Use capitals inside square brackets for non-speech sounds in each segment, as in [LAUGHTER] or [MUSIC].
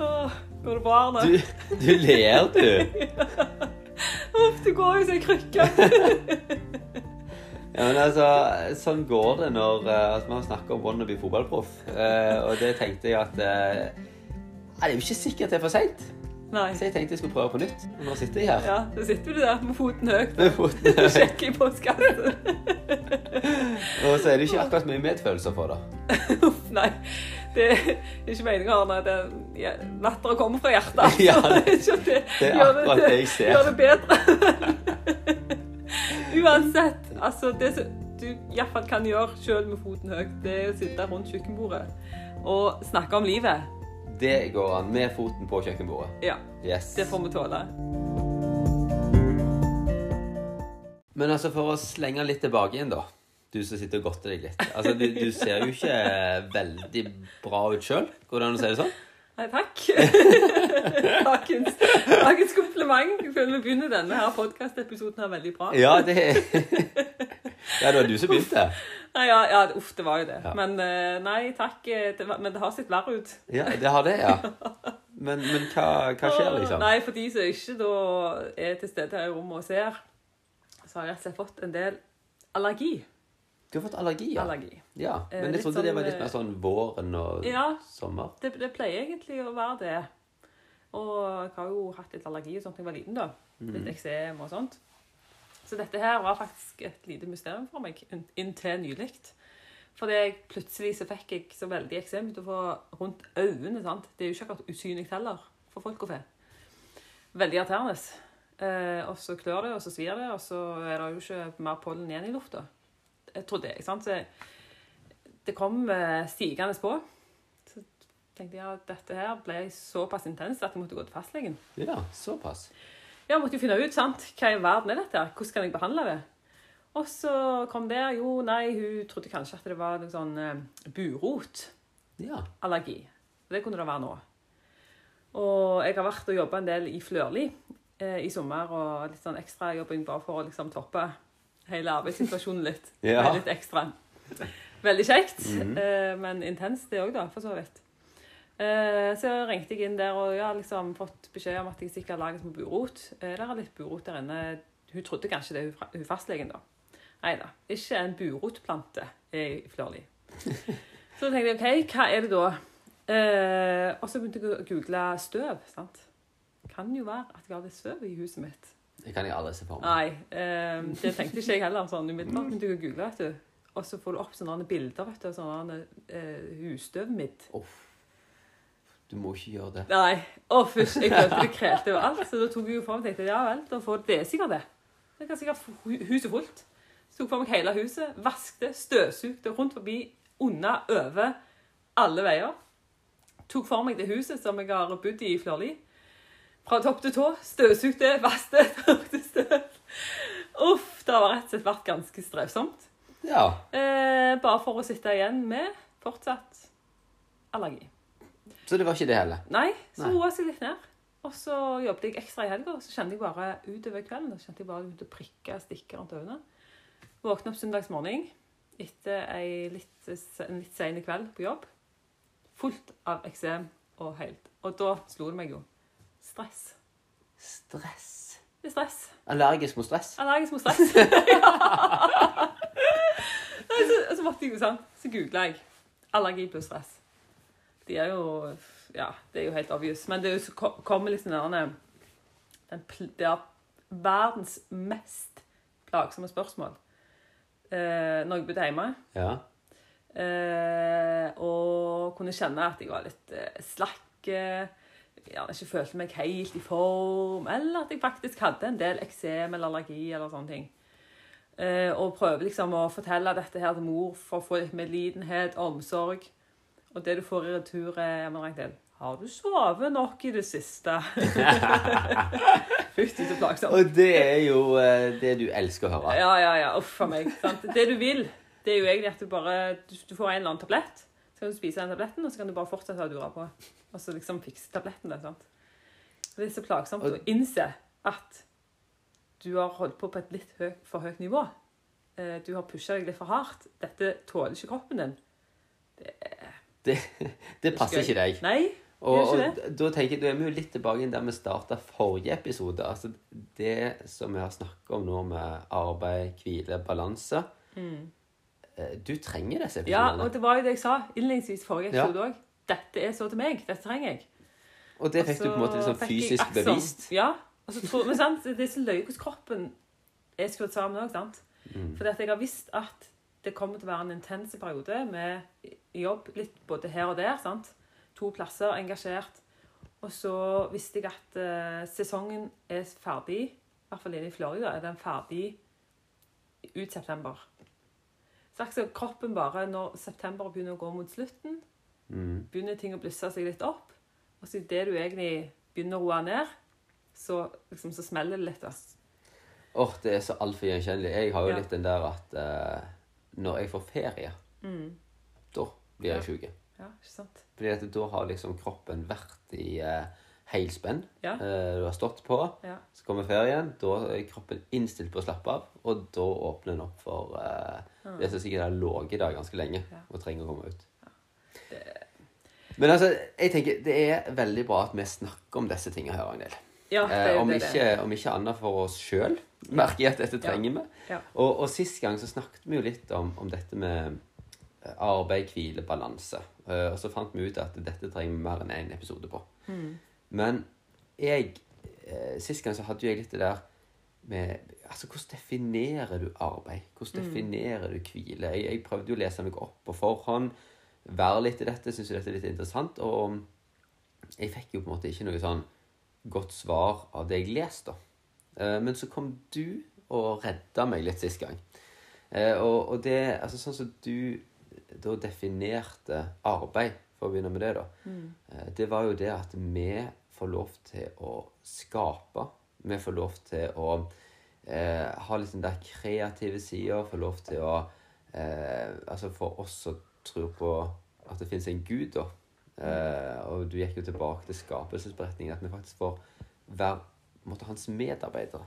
Åh, går det bra, Arne? Du, du ler, du. [LAUGHS] Uff, det går jo som ei krykke. [LAUGHS] Ja, men altså, Sånn går det når uh, altså, Vi har snakka om wannabe fotballproff, uh, og det tenkte jeg at uh, Det er jo ikke sikkert det er for seint. Nei. Så jeg tenkte jeg skulle prøve på nytt. Og nå sitter jeg her. Ja, så sitter du der med foten høyt Med foten og [LAUGHS] høyt. sjekker i postkassen. Og så er det ikke akkurat mye medfølelse for det. Uff, nei. Det er ikke meninga, Arne. Ja, Latteren kommer fra hjertet. Ja, det, [LAUGHS] det- ikke det, det er akkurat det jeg ser. Gjør det bedre. [LAUGHS] Uansett. Altså, det som du iallfall kan gjøre sjøl med foten høyt, det er å sitte rundt kjøkkenbordet og snakke om livet. Det går an med foten på kjøkkenbordet. Ja, Yes. det får vi tåle. Men altså, for å slenge litt tilbake igjen, da. Du som sitter og godter deg litt. Altså, du, du ser jo ikke veldig bra ut sjøl. Går det an å si det sånn? Nei, takk. [LAUGHS] Dagens, dagens kompliment. Jeg føler vi begynner denne her podkastepisoden her veldig bra. Ja, det [LAUGHS] Ja, det var du som begynte. Nei, ja, ja, uff, det var jo det. Ja. Men eh, nei, takk. eh, Det var, men det har sett verre ut. Ja, det har det, ja. Men, men hva, hva skjer, liksom? Nei, for de som ikke da er til stede her i rommet og ser, så har jeg rett og slett fått en del allergi. Du har fått allergi, ja? Allergi. Ja, Eh, Men jeg trodde det var sånn, litt mer sånn våren og Ja. sommer. Det, det pleier egentlig å være det. Og jeg har jo hatt litt allergi og sånt da jeg var liten, da. Litt Mm. eksem og sånt. Så dette her var faktisk et lite mysterium for meg inntil nylig. Fordi jeg plutselig så fikk jeg så veldig eksem utover rundt øynene. sant? Det er jo ikke akkurat usynlig heller for folk å fe. Veldig irriterende. Eh, og så klør det, og så svir det, og så er det jo ikke mer pollen igjen i lufta. Jeg trodde jeg, sant? Så det kom eh, stigende på. Så tenkte jeg at dette her ble såpass intenst at jeg måtte gå til fastlegen. Ja, såpass. Ja, jeg måtte jo finne ut sant? hva i verden er dette her? Hvordan kan jeg behandle det? Og så kom det Jo, nei, hun trodde kanskje at det var noe sånn eh, burotallergi. Ja. Det kunne det være nå. Og jeg har vært og jobba en del i Flørli eh, i sommer, og litt sånn ekstrajobbing bare for å liksom toppe hele arbeidssituasjonen litt. [LAUGHS] Ja. Med Litt ekstra. Veldig kjekt, Mhm. eh, men intenst det òg, da, for så vidt. Eh, så ringte jeg inn der og jeg har liksom fått beskjed om at jeg sikkert har laget med burot. Eh, det er litt burot der inne. Hun trodde kanskje det, hun hun fastlegen, da. Nei da. Ikke en burotplante i Flørli. [LAUGHS] Så tenkte jeg OK, hva er det da? Eh, og så begynte jeg å google støv. sant? Kan jo være at jeg har litt støv i huset mitt. Det kan jeg aldri se for meg. Nei, um, det tenkte ikke jeg heller. sånn umiddelbart. men du kan google, vet du. Og så får du opp sånne bilder vet du, av sånne eh, husstøvmidd. Uff. Du må ikke gjøre det. Nei. Å, først, jeg følte det krelte overalt, så da tok jeg jo for meg tenkte ja vel, da får det er sikkert det. Det kan sikkert huset fullt. Så tok for meg hele huset, vaskte, støvsugde rundt forbi, unna, over, alle veier. Tok for meg det huset som jeg har bodd i i Flørli. Fra topp til tå. Støvsugde, vasket, tørkte [LAUGHS] støv. Uff, det har rett og slett vært ganske strevsomt. Ja. Eh, bare for å sitte igjen med fortsatt allergi. Så det var ikke det heller. Nei, så roa jeg seg litt ned. Og så jobbet jeg ekstra i helga, og så kjente jeg bare utover kvelden så kjente jeg bare ut å prikke stikke rundt øynene. Våkne opp søndagsmorgen etter litt, en litt sen kveld på jobb. Fullt av eksem og helt. Og da slo det meg jo. Stress. Stress. Det er stress. Allergisk mot stress. Allergisk mot stress. [LAUGHS] ja. Nei, så, så måtte jeg jo sånn. Så googla jeg. Allergi pluss stress. De er jo Ja, det er jo helt obvious. Men det er jo så ko- kommer liksom den Det er verdens mest plagsomme spørsmål. Eh, når jeg bodde hjemme. Ja. Eh, og kunne kjenne at jeg var litt eh, slakk. eh, Gjerne ikke følte meg helt i form. Eller at jeg faktisk hadde en del eksem eller allergi eller sånne ting. Eh, og prøve liksom å fortelle dette her til mor for å få litt medlidenhet, omsorg. Og det du får i retur, er ja, men Ragnhild, har du sovet nok i det siste? [LAUGHS] Fytti så plagsomt. Og det er jo eh, det du elsker å høre. Ja, ja, ja. Uff a meg. Sant? Det du vil, det er jo egentlig at du bare Du, du får en eller annen tablett, så kan du spise den tabletten, og så kan du bare fortsette å dure på. Og så liksom fikse tablettene. Sant? Det er så plagsomt Og- å innse at du har holdt på på et litt høy, for høyt nivå. Eh, Du har pusha deg litt for hardt. Dette tåler ikke kroppen din. Det, det [LAUGHS] passer ikke deg. Nei. Og, og da tenker jeg, da er vi jo litt tilbake der vi starta forrige episode. Altså det som vi har snakka om nå med arbeid, hvile, balanse. Mm. Du trenger disse episodene. Ja, og det var jo det jeg sa innledningsvis forrige episode òg. Dette er så til meg. Dette trenger jeg. Og det fikk du på en måte liksom fysisk akson. bevist. Ja. Og så tror, men sant, det er så løye hvordan kroppen er skrudd sammen òg. Mm. At jeg har visst at det kommer til å være en intens periode med jobb litt både her og der. sant? To plasser, engasjert. Og så visste jeg at uh, sesongen er ferdig, i hvert fall inne i Florida, er den ferdig ut september. Så kroppen bare, når september begynner å gå mot slutten, Mm. begynner ting å blusse seg litt opp. Og så idet du egentlig begynner å roe ned, så, liksom, så smeller det litt. Åh, Åh, det er så altfor gjenkjennelig. Jeg har jo Ja. litt den der at uh, når jeg får ferie, da blir jeg sjuk. Ja, ikke sant? Fordi at da har liksom kroppen vært i uh, heilspenn. Ja. Eh, du har stått på. Ja. Så kommer ferien. Da er kroppen innstilt på å slappe av. Og da åpner den opp for eh, det som sikkert har ligget der ganske lenge Ja. og trenger å komme ut. Men altså, jeg tenker det er veldig bra at vi snakker om disse tingene her, Ragnhild. Ja, det Eh, om, om ikke annet for oss sjøl, merker jeg at dette trenger vi. Ja. Og, og sist gang så snakket vi jo litt om, om dette med eh, arbeid, hvile, balanse. Uh, og så fant vi ut at dette trenger vi mer enn én episode på. Mm. Men jeg eh, Sist gang så hadde jo jeg litt det der med Altså, hvordan definerer du arbeid? Hvordan definerer du hvile? Jeg, jeg prøvde jo å lese meg opp på forhånd. Være litt i dette. Syns jo dette er litt interessant. Og jeg fikk jo på en måte ikke noe sånn godt svar av det jeg leste. da. Men så kom du og redda meg litt sist gang. Eh, Og, det Altså sånn som du da definerte arbeid, for å begynne med det, da. Mm. Det var jo det at vi får lov til å skape. Vi får lov til å eh, ha litt den der kreative sida. får lov til å eh, Altså for oss som tror på at det fins en gud, da. Eh, og du gikk jo tilbake til skapelsesberetningen. At vi faktisk får være måtte, hans medarbeidere.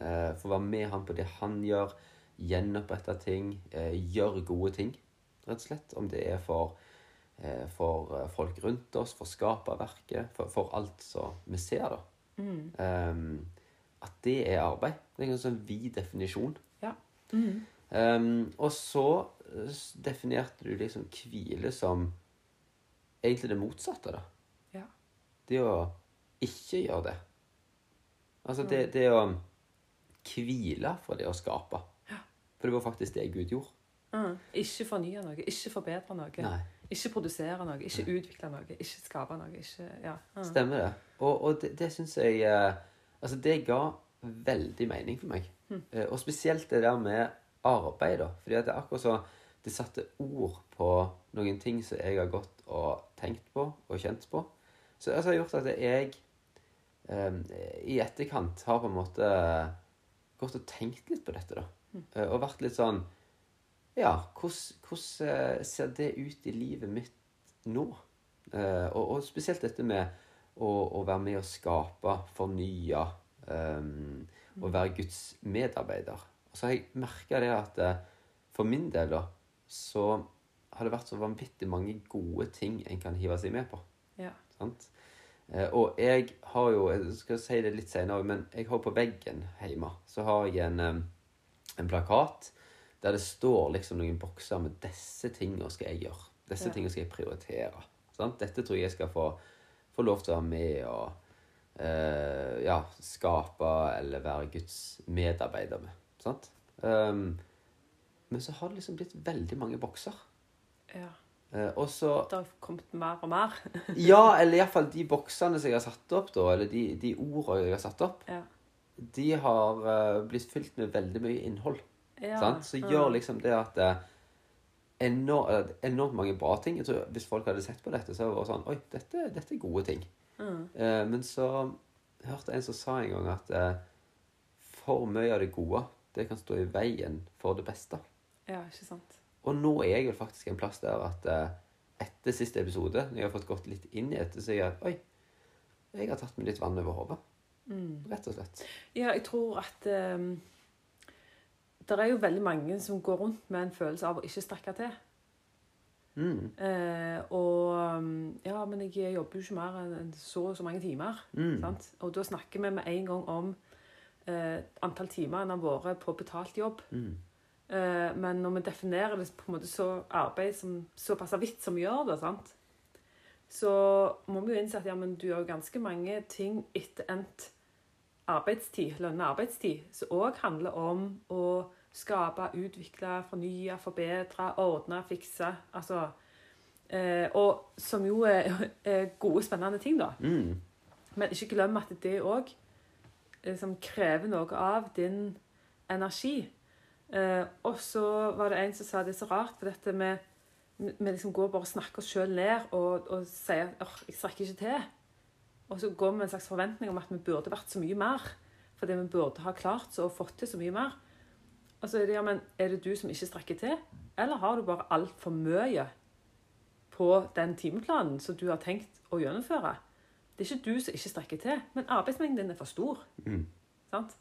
Eh, få være med han på det han gjør. Gjenopprette ting. Eh, gjøre gode ting, rett og slett. Om det er for, eh, for eh, folk rundt oss, for skaperverket, for, for alt som vi ser, da. Um, at det er arbeid. Det er en sånn vid definisjon. Ja. Um, og så definerte du liksom hvile som egentlig det motsatte, da. Ja. Det å ikke gjøre det. Altså det, det å hvile fra det å skape. For det var faktisk det Gud gjorde. Mm. Ikke fornye noe, ikke forbedre noe. Nei. Ikke produsere noe, ikke utvikle noe, ikke skape noe. ikke... Ja. Mm. Stemmer det. Og, og det, det syns jeg eh, Altså, det ga veldig mening for meg. Mm. og spesielt det der med arbeid, da. Fordi det er akkurat så Det satte ord på noen ting som jeg har gått og tenkt på og kjent på. Så det har gjort at jeg eh, i etterkant har på en måte gått og tenkt litt på dette, da. Eh, og vært litt sånn Ja, hvordan, eh, ser det ut i livet mitt nå? Eh, og, og spesielt dette med å, å være med å skape, fornye, um, og være Guds medarbeider. Og så har jeg merka det at for min del, da, så har det vært så vanvittig mange gode ting en kan hive seg med på. Ja. Sant? Eh, og jeg har jo Jeg skal si det litt senere, men jeg har på veggen hjemme så har jeg en, en plakat der det står liksom noen bokser med 'Disse tingene skal jeg gjøre'. Disse Ja. tingene skal jeg prioritere. Sant? Dette tror jeg jeg skal få, få lov til å være med og eh, ja, skape eller være Guds medarbeider med. Sant? Um, men så har det liksom blitt veldig mange bokser. ja. Eh, og så Det har kommet mer og mer. [LAUGHS] ja, eller iallfall de boksene som jeg har satt opp, da, eller de, de ordene jeg har satt opp, Ja. de har uh, blitt fylt med veldig mye innhold. Ja. Sant? Så Mm. gjør liksom det at uh, enormt, eh, enormt mange bra ting. Jeg tror Hvis folk hadde sett på dette, så hadde det vært sånn Oi, dette, dette er gode ting. Mm. Eh, men så hørte jeg en som sa en gang at eh, for mye av det gode, det kan stå i veien for det beste. Ja, ikke sant. Og nå er jeg vel faktisk en plass der at eh, etter siste episode, når jeg har fått gått litt inn i dette, så er jeg at oi, jeg har tatt meg litt vann over hodet. Mm. Rett og slett. Ja, jeg tror at um, Det er jo veldig mange som går rundt med en følelse av å ikke strekke til. Mm. Uh, og um, Ja, men jeg jobber jo ikke mer enn så og så mange timer. Mm. Sant? Og da snakker vi med en gang om uh, antall timer en har vært på betalt jobb. Mm. Eh, men når vi definerer det på en måte så arbeid som såpass vidt som vi gjør det, sant? så må vi jo innse at ja, men du gjør ganske mange ting etter endt arbeidstid, lønna arbeidstid, som òg handler om å skape, utvikle, fornye, forbedre, ordne, fikse. Altså eh, Og som jo er, er gode, spennende ting, da. Mm. Men ikke glem at det òg liksom, krever noe av din energi. Eh, og så var det en som sa det er så rart, for dette med vi liksom går bare og snakker oss sjøl ned og, og sier at «Åh, jeg strekker ikke til. Og så går vi med en slags forventning om at vi burde vært så mye mer. Fordi vi burde ha klart så og fått til så mye mer. Og så er det ja, men er det du som ikke strekker til, eller har du bare altfor mye på den timeplanen som du har tenkt å gjennomføre? Det er ikke du som ikke strekker til, men arbeidsmengden din er for stor. Mm. Sant?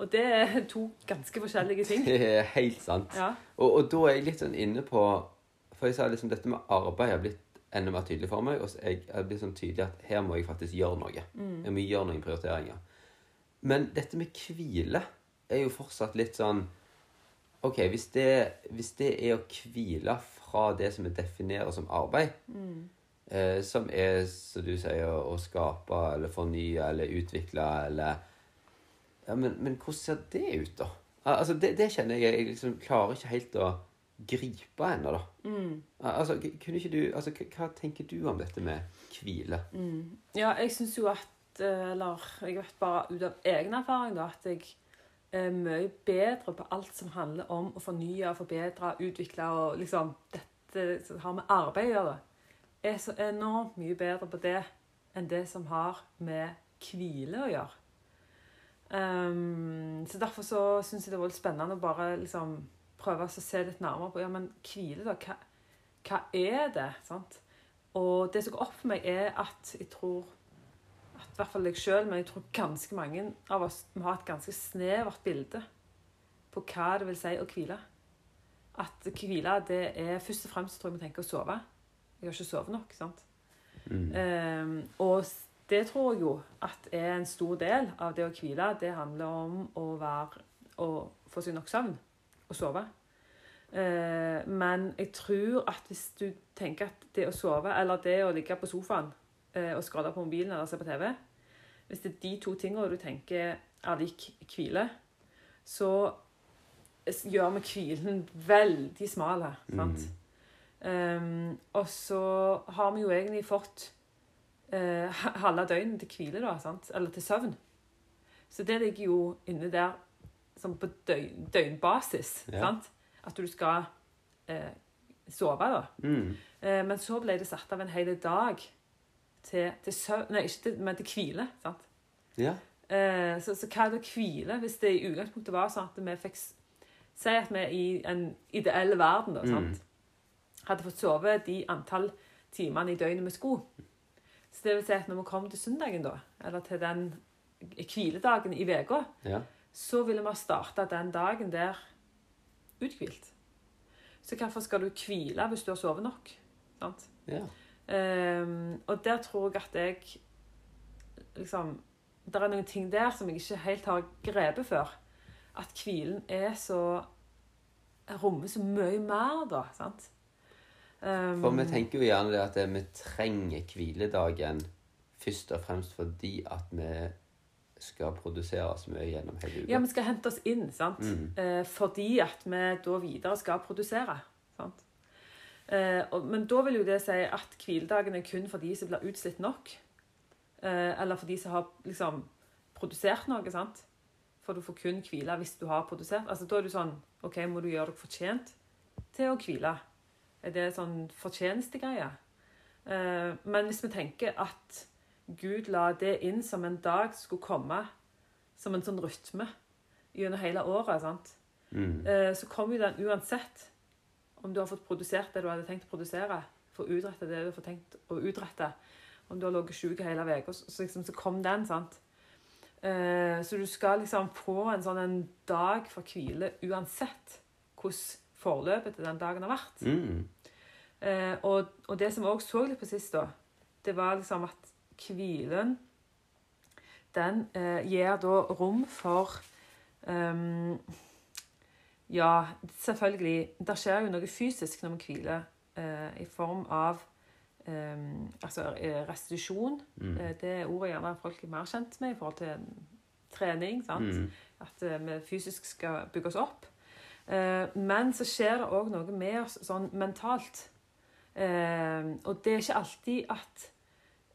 Og det er to ganske forskjellige ting. Det er helt sant. Ja. Og, og da er jeg litt sånn inne på For jeg sa liksom dette med arbeid har blitt enda mer tydelig for meg. Og så jeg har blitt sånn tydelig at her må jeg faktisk gjøre noe. Jeg må gjøre noen prioriteringer. Men dette med hvile er jo fortsatt litt sånn OK, hvis det, hvis det er å hvile fra det som vi definerer som arbeid, eh, som er, som du sier, å skape eller fornye eller utvikle eller Ja, men, men hvordan ser det ut, da? Altså, det, det kjenner jeg Jeg liksom klarer ikke helt å gripe ennå, da. Mm. Altså, kunne ikke du Altså, hva tenker du om dette med hvile? Ja, jeg syns jo at eh, Eller jeg vet bare ut av egen erfaring da, at jeg er mye bedre på alt som handler om å fornye, forbedre, utvikle og liksom Dette som har med arbeid å gjøre. Jeg er så enormt mye bedre på det enn det som har med hvile å gjøre. Ehm, så derfor så syns jeg det var litt spennende å bare liksom prøve å se litt nærmere på ja, men hvile, da. Hva, hva er det? sant? Og det som går opp for meg, er at jeg tror at i hvert fall jeg sjøl, men jeg tror ganske mange av oss vi har et ganske snevert bilde på hva det vil si å hvile. At hvile, det er først og fremst tror jeg vi tenker å sove. Jeg har ikke sovet nok. sant? Mm. Um, og det tror jeg jo at er en stor del av det å hvile. Det handler om å være å få seg nok søvn og sove. Eh, men jeg tror at hvis du tenker at det å sove, eller det å ligge på sofaen eh, og skrolle på mobilen eller se på TV Hvis det er de to tingene du tenker er lik hvile, så gjør vi hvilen veldig smal. her, sant? Ehm, og så har vi jo egentlig fått eh, halve døgnet til hvile, da, sant? eller til søvn. Så det ligger jo inne der som på døgn, døgnbasis. Ja. Sant? At du skal eh, sove, da. Mm. Eh, men så ble det satt av en hel dag til, til søvn Nei, ikke til, men til hvile. sant? Ja. Eh, så, så hva er det å hvile, hvis det i utgangspunktet var sånn at vi fikk Si at vi i en ideell verden da, Mm. hadde fått sove de antall timene i døgnet vi skulle. Så det vil si at når vi kom til søndagen, da, eller til den hviledagen i uka, ja. så ville vi ha starta den dagen der uthvilt. Så hvorfor skal du hvile hvis du har sovet nok? Sant? ja. Um, og der tror jeg at jeg liksom Det er noen ting der som jeg ikke helt har grepet før. At hvilen er så rommer så mye mer, da. sant? Ehm, For vi tenker jo gjerne det at vi trenger hviledagen først og fremst fordi at vi skal produsere så mye gjennom hele uka. Ja, vi skal hente oss inn, sant? Mm. Eh, fordi at vi da videre skal produsere. Sant? Eh, og, men da vil jo det si at hviledagen er kun for de som blir utslitt nok. Eh, eller for de som har liksom produsert noe, sant? For du får kun hvile hvis du har produsert. Altså Da er du sånn OK, må du gjøre deg fortjent til å hvile? Er det sånn fortjenestegreie? Eh, men hvis vi tenker at Gud la det inn som en dag skulle komme som en sånn rytme gjennom hele året, sant? Mm. Eh, så kommer jo den uansett om du har fått produsert det du hadde tenkt å produsere, for å utrette det du har tenkt å utrette. Om du har ligget syk hele uka, så, så, liksom, så kom den. sant? Eh, så du skal liksom få en sånn en dag for hvile uansett hvordan forløpet til den dagen har vært. Mm. Eh, og, og det som vi òg så litt på sist, da, det var liksom at hvilen den eh, gir da rom for um, Ja, selvfølgelig Det skjer jo noe fysisk når vi hviler, eh, i form av Um, altså eh, restitusjon. Mm. Det er ordet gjerne folk er mer kjent med i forhold til trening. sant? Mm. At eh, vi fysisk skal bygge oss opp. Eh, men så skjer det òg noe med oss sånn mentalt. Eh, og det er ikke alltid at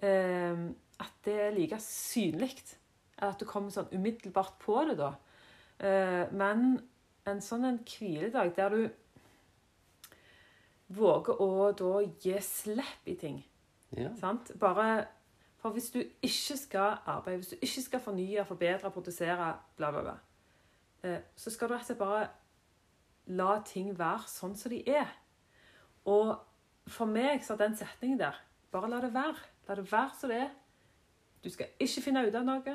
eh, at det er like synlig. At du kommer sånn umiddelbart på det, da. Men en sånn en hviledag der du våger å da gi slipp i ting Ja. Sant? Bare For hvis du ikke skal arbeide, hvis du ikke skal fornye, forbedre, produsere, bla, bla, bla, så skal du rett og slett bare la ting være sånn som de er. Og for meg så er den setningen der Bare la det være. La det være som det er. Du skal ikke finne ut av noe.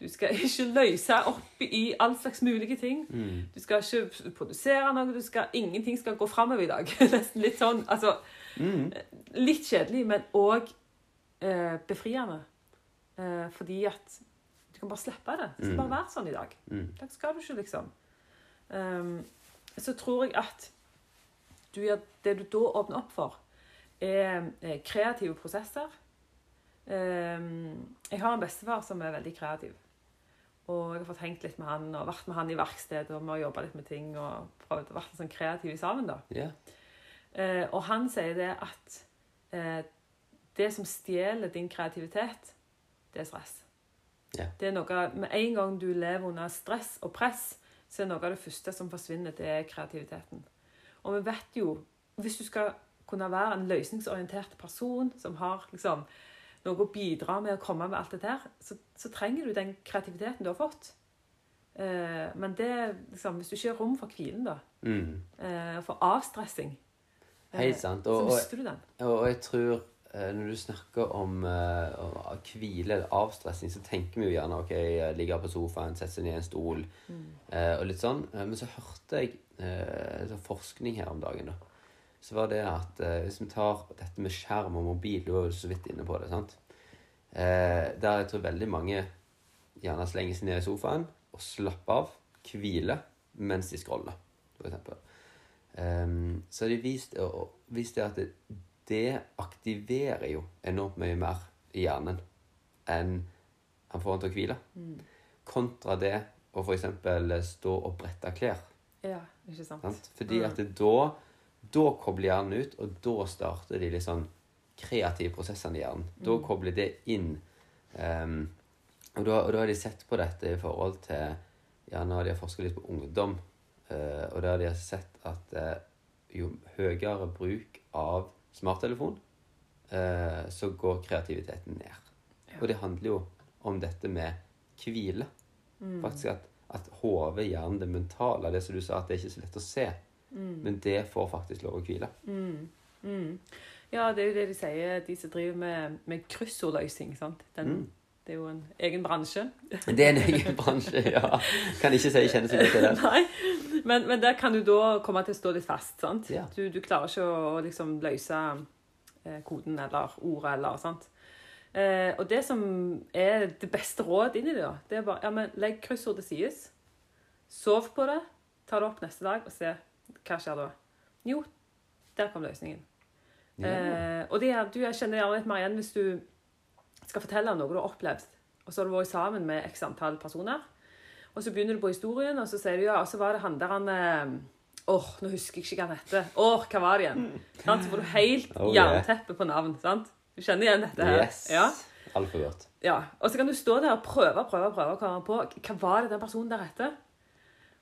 Du skal [LAUGHS] ikke løse opp i all slags mulige ting. Mm. Du skal ikke produsere noe. Du skal, ingenting skal gå framover i dag. [LAUGHS] Nesten litt sånn. Altså, Mm. litt kjedelig, men òg eh, befriende. Eh, fordi at du kan bare slippe det. Det skal Mm. bare være sånn i dag. Mm. Det skal du ikke, liksom. Ehm, så tror jeg at du gjør, det du da åpner opp for, er, er kreative prosesser. Ehm, jeg har en bestefar som er veldig kreativ. Og jeg har fått hengt litt med han og vært med han i verkstedet og vi har jobba litt med ting og prøvd å være sånn kreative sammen. da. Eh, og han sier det at eh, det som stjeler din kreativitet, det er stress. Yeah. Det er noe, Med en gang du lever under stress og press, så er noe av det første som forsvinner, det er kreativiteten. Og vi vet jo Hvis du skal kunne være en løsningsorientert person som har liksom, noe å bidra med å komme med alt dette der, så, så trenger du den kreativiteten du har fått. Eh, men det, liksom, hvis du ikke har rom for hvilen, da, Mm. eh, for avstressing, eh, Helt sant. så Og, og, mister du den. og jeg tror når du snakker om eh, hvile eller avstressing, så tenker vi jo gjerne ok, jeg ligger på sofaen, setter seg ned i en stol eh, og litt sånn. Eh, Men så hørte jeg eh, sånn forskning her om dagen, da. Så var det at eh, hvis vi tar dette med skjerm og mobil, du var jo så vidt inne på det, sant. Eh, der jeg tror veldig mange gjerne slenger seg ned i sofaen og slapper av, hviler, mens de scroller, for eksempel. Ehm, så har de vist, og vist det at det, det aktiverer jo enormt mye mer i hjernen enn han får han til å hvile. Kontra det å f.eks. stå og brette klær. Ja, ikke sant? Sant? Fordi Mm. at det da, da kobler hjernen ut, og da starter de litt sånn kreative prosessene i hjernen. Da Mm. kobler det inn. Um, og, da, og da har de sett på dette i forhold til Gjerne har de forsket litt på ungdom. uh, og har de sett at uh, jo høyere bruk av smarttelefon, eh, så går kreativiteten ned. Ja. Og det handler jo om dette med hvile. Mm. Faktisk at, at hodet, hjernen, det mentale, det som du sa, at det er ikke så lett å se. Men det får faktisk lov å hvile. Mm. Mm. Ja, det er jo det de sier, de som driver med, med kryssordløsning. sant? Den, Mm. Det er jo en egen bransje. Det er en egen bransje, ja. Kan ikke si jeg kjenner så godt til det. Nei, men, men der kan du da komme til å stå litt fast. sant? Ja. Du, du klarer ikke å liksom løse eh, koden eller ordet eller sant. Eh, og det som er det beste rådet inn i det, da, det er bare ja, men legg kryssordet til sides. Sov på det. Ta det opp neste dag og se hva skjer da. Jo, der kom løsningen. Ja. Eh, og det er, du jeg kjenner gjerne litt mer igjen hvis du skal fortelle om noe du har opplevd, og så har du vært sammen med x antall personer, og så begynner du på historien, og så sier du ja, og så var det han der han Åh, Åh, nå husker jeg ikke hva han heter. Åh, hva var det igjen? Så får du helt Oh, yeah. jernteppe på navn. sant? Du kjenner igjen dette her? Yes. Ja. Altfor godt. Ja, og så kan du stå der og prøve prøve, prøve å komme på hva var det den personen der etter.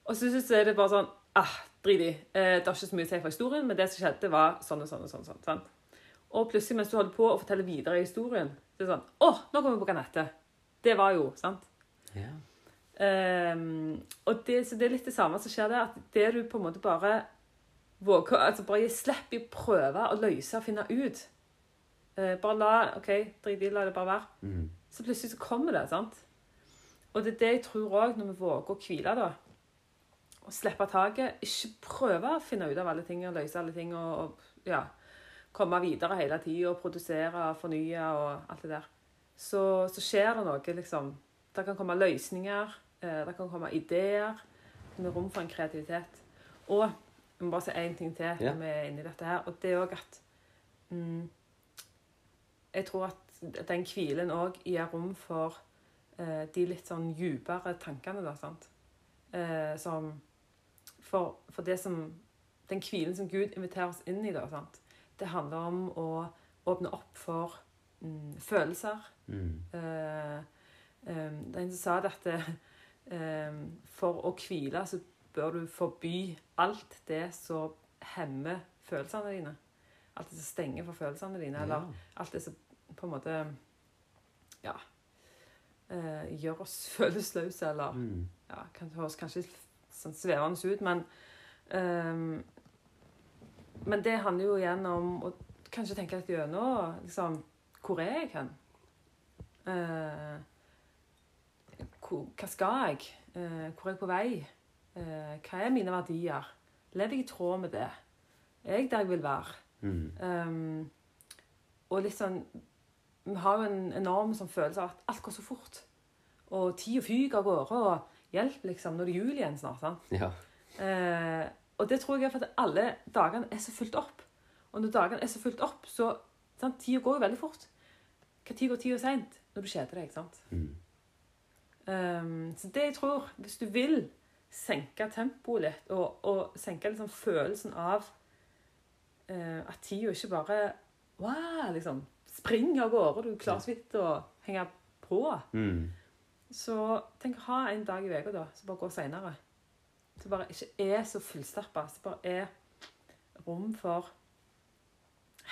Og så så er det bare sånn ah, Drit i. Eh, det har ikke så mye å si for historien, men det som skjedde, var sånn og sånn. Og sånn, sånn sant? Og plutselig, mens du holder på å fortelle videre i historien, så det er sånn Å, nå kommer vi på hva. Det var jo sant? Ja. Um, og det, så det er litt det samme som skjer der. At det du på en måte bare våger altså Bare slipp i å prøve å løse og finne ut. Uh, bare la OK, drit i, la det bare være. Mm. Så plutselig så kommer det. sant? Og det er det jeg tror òg, når vi våger å hvile, da. Og slippe taket. Ikke prøve å finne ut av alle ting og løse alle ting. og, og ja. Komme videre hele tida og produsere og fornye og alt det der, så, så skjer det noe, liksom. Det kan komme løsninger, eh, det kan komme ideer med rom for en kreativitet. Og jeg må bare si én ting til når vi er inne i dette her, og det er òg at mm, Jeg tror at den hvilen òg gir rom for eh, de litt sånn djupere tankene, da, sant. Eh, som for, for det som Den hvilen som Gud inviterer oss inn i, da, sant. Det handler om å åpne opp for mm, følelser. Mm. Uh, um, det er en som sa det at eh, for å hvile så bør du forby alt det som hemmer følelsene dine. Alt det som stenger for følelsene dine. Eller alt det som på en måte ja, Uh, gjør oss [LAUGHS] følelsesløse, eller Mm. ja, kan høres kanskje litt sånn svevende ut, men ehm, Men det handler jo igjen om å kanskje tenke litt gjennom liksom, Hvor er jeg hen? Eh, hvor, hva skal jeg? Eh, hvor er jeg på vei? Eh, hva er mine verdier? Lever jeg i tråd med det? Er jeg der jeg vil være? Mm. Um, og litt sånn Vi har jo en enorm sånn følelse av at alt går så fort. Og tida fyker av gårde, og hjelp, liksom. Nå er det jul igjen snart. sant? Ja. Eh, og det tror jeg er fordi alle dagene er så fulgt opp. Og når dagene er så fulgt opp, så sant, Tida går jo veldig fort. Når går tida seint? Når du kjeder deg. sant? Mm. Um, så det jeg tror, hvis du vil senke tempoet litt, og, og senke liksom følelsen av uh, at tida ikke bare wow, liksom, springer av gårde, du klarer så vidt å henge på, Mm. så tenk ha en dag i uka da, som bare går seinere. Som bare ikke er så fullstappa. Som bare er rom for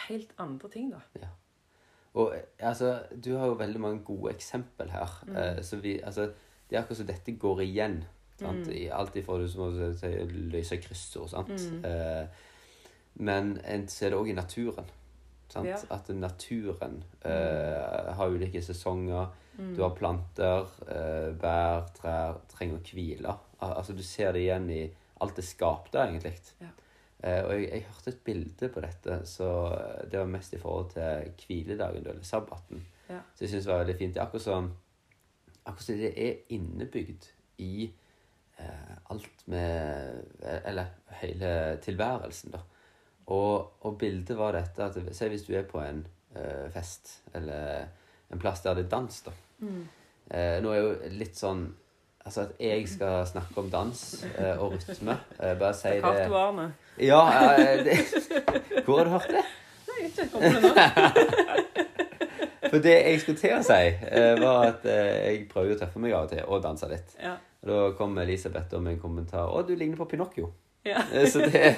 helt andre ting, da. Og eh, altså, du har jo veldig mange gode eksempel her. Mm. Eh, så vi, altså, det er akkurat som dette går igjen. Sant? Mm. I alt ifra du som må løse kryssord, sant. Mm. Eh, men en ser det òg i naturen. Sant? Ja. At naturen eh, har ulike sesonger. Mm. Du har planter, eh, bær, trær, trenger å hvile. Al altså, du ser det igjen i alt det skapte, egentlig. Ja. Eh, og jeg, jeg hørte et bilde på dette, så det var mest i forhold til hviledagen, eller sabbaten. Ja. Så jeg synes det var veldig fint. Det akkurat som akkurat som det er innebygd i eh, alt med Eller hele tilværelsen, da. Og, og bildet var dette at Se hvis du er på en eh, fest, eller en plass der det er dans, da. Mm. Eh, nå er jo litt sånn Altså at jeg skal snakke om dans eh, og rytme. Eh, bare si Det hardt varme. Ja, eh, det, Hvor har du hørt det? Nei, ikke kommer det nå. [LAUGHS] For det jeg skulle til å si, eh, var at eh, jeg prøver å tøffe meg av og til og danse litt. Ja. Og da kom Elisabeth med en kommentar 'Å, du ligner på Pinocchio'. Ja. [LAUGHS] Eh, Så det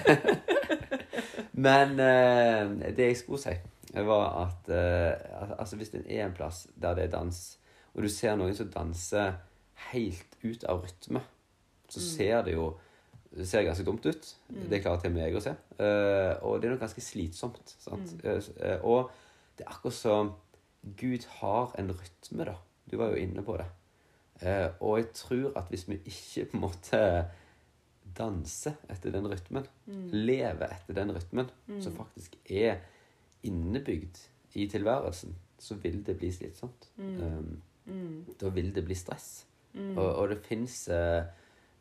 [LAUGHS] Men det jeg skulle si, var at altså hvis det er en plass der det er dans, og du ser noen som danser helt ut av rytme, så Mm. ser det jo det ser ganske dumt ut. Det klarer til meg å se. Uh, og det er nok ganske slitsomt. Sant? Mm. Uh, og det er akkurat som Gud har en rytme, da. Du var jo inne på det. Uh, og jeg tror at hvis vi ikke på en måte danser etter den rytmen, Mm. lever etter den rytmen, som faktisk er innebygd i tilværelsen, så vil det bli slitsomt. Um, Mm. da vil det bli stress. Mm. Og, og det fins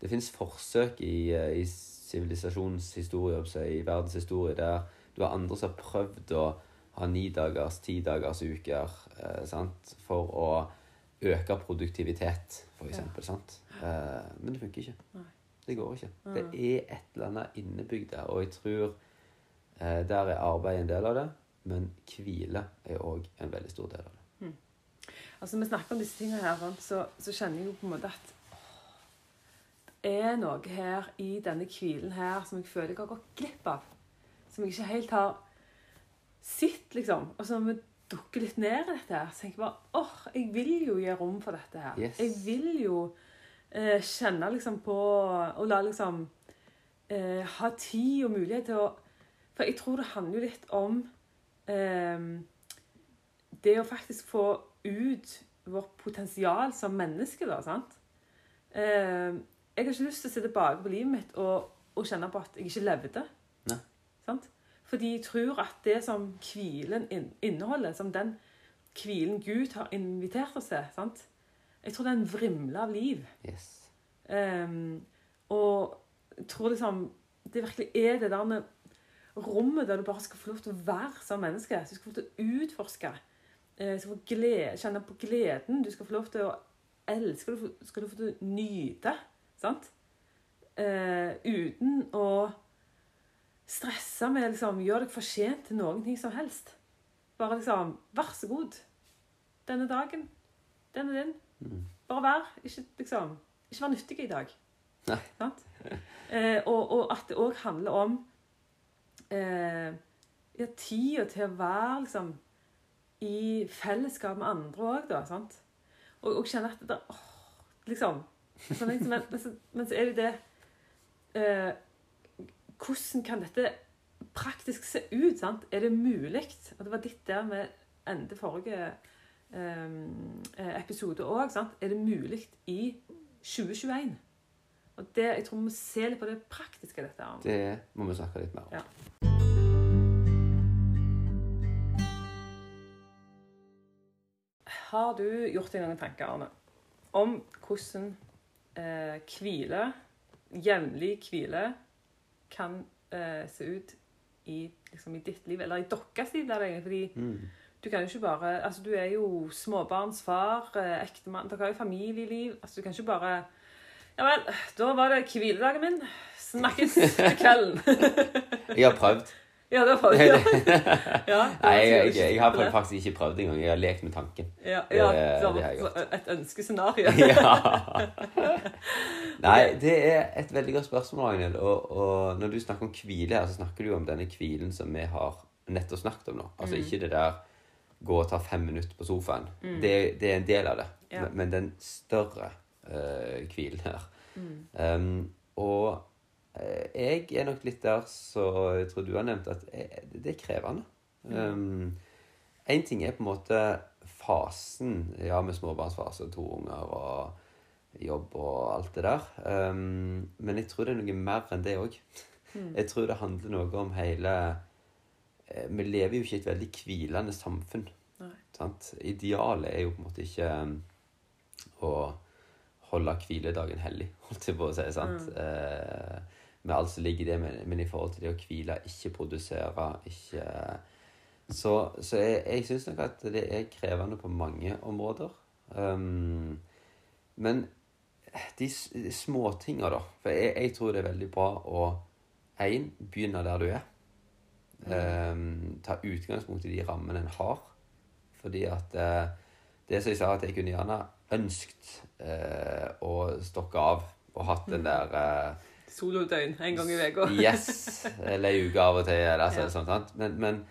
det finnes forsøk i, eh, i sivilisasjonshistorie, i verdenshistorie, der du har andre som har prøvd å ha ni dagers, ti dagers uker eh, sant? for å øke produktivitet, for eksempel. Sant? Eh, men det funker ikke. Nei. Det går ikke. Nei. Det er et eller annet innebygd der, og jeg tror eh, der er arbeid en del av det, men hvile er òg en veldig stor del av det. Altså, vi snakker om disse tingene her, så, så kjenner jeg jo på en måte at det er noe her i denne hvilen her som jeg føler jeg har gått glipp av. Som jeg ikke helt har sett, liksom. Og så når vi dukker litt ned i dette her, så tenker jeg bare åh, jeg vil jo gi rom for dette her. Yes. Jeg vil jo eh, kjenne liksom på Og la liksom eh, ha tid og mulighet til å For jeg tror det handler jo litt om eh, det å faktisk få ut vårt potensial som menneske, da, sant? Eh, jeg har ikke lyst til å se tilbake på livet mitt og, og kjenne på at jeg ikke levde. Nei. Sant? Fordi jeg tror at det som hvilen inneholder, som den hvilen Gud har invitert oss til sant? Jeg tror det er en vrimle av liv. Yes. Um, og jeg tror liksom det virkelig er det der med rommet der du bare skal få lov til å være som menneske. Du skal få lov til å utforske. Eh, skal få glede, kjenne på gleden. Du skal få lov til å elske. Du skal du få til å nyte. Sant? Eh, uten å stresse med liksom Gjør deg fortjent til noen ting som helst. Bare liksom Vær så god. Denne dagen. Den er din. Mm. Bare vær. Ikke liksom Ikke vær nyttig i dag. Nei. Sant? Eh, og, og at det òg handler om eh, ja, tida til å være liksom i fellesskap med andre òg, da. sant? Og, og kjenne at det der, åh, liksom sånn, men, men, så, men så er det det eh, Hvordan kan dette praktisk se ut? sant? Er det mulig? Og det var litt der vi endte forrige eh, episode òg. Er det mulig i 2021? Og det, jeg tror vi må se litt på det praktiske dette. Det må vi snakke litt mer om. Ja. Har du gjort deg noen tanker, Arne, om hvordan eh, hvile, jevnlig hvile, kan eh, se ut i, liksom, i ditt liv, eller i deres liv? Der, fordi Mm. du kan jo ikke bare Altså, du er jo småbarnsfar, eh, ektemann, dere har jo familieliv. Altså, du kan ikke bare Ja vel, da var det hviledagen min. Snakkes [LAUGHS] til kvelden. Jeg har prøvd. Ja, det var det. [LAUGHS] Ja. ja, det [LAUGHS] Nei, jeg, jeg, jeg har faktisk ikke prøvd engang. Jeg har lekt med tanken. Ja, ja Det- det har jeg gjort. et ønskescenario. [LAUGHS] ja. Nei, det er et veldig godt spørsmål, Ragnhild. Og, og når du snakker om hvile her, så snakker du jo om denne hvilen som vi har nettopp snakket om nå. Altså ikke det der gå og ta fem minutter på sofaen. Det, det er en del av det. Ja. Men, men den større hvilen uh, her. Um, og eh, jeg er nok litt der så jeg tror du har nevnt at jeg, det er krevende. Um, en ting er på en måte fasen, ja, med småbarnsfase og to unger og jobb og alt det der. Um, men jeg tror det er noe mer enn det òg. Jeg tror det handler noe om hele eh, Vi lever jo ikke i et veldig hvilende samfunn. Sant? Idealet er jo på en måte ikke å holde hviledagen hellig, [LAUGHS] holdt jeg på å si. sant? Eh, med alt som ligger i det, men, men i forhold til det å hvile, ikke produsere, ikke Så, så jeg, jeg syns nok at det er krevende på mange områder. Um, men de de småtinga, da For jeg, jeg tror det er veldig bra å én, begynne der du er. Um, ta utgangspunkt i de rammene en har. Fordi at uh, det som jeg sa, at jeg kunne gjerne ønsket uh, å stokke av og hatt den der eh, Solodøgn en gang i uka. Yes! Eller ei uke av og til. Eller altså, Ja. sånn, sant? Men, men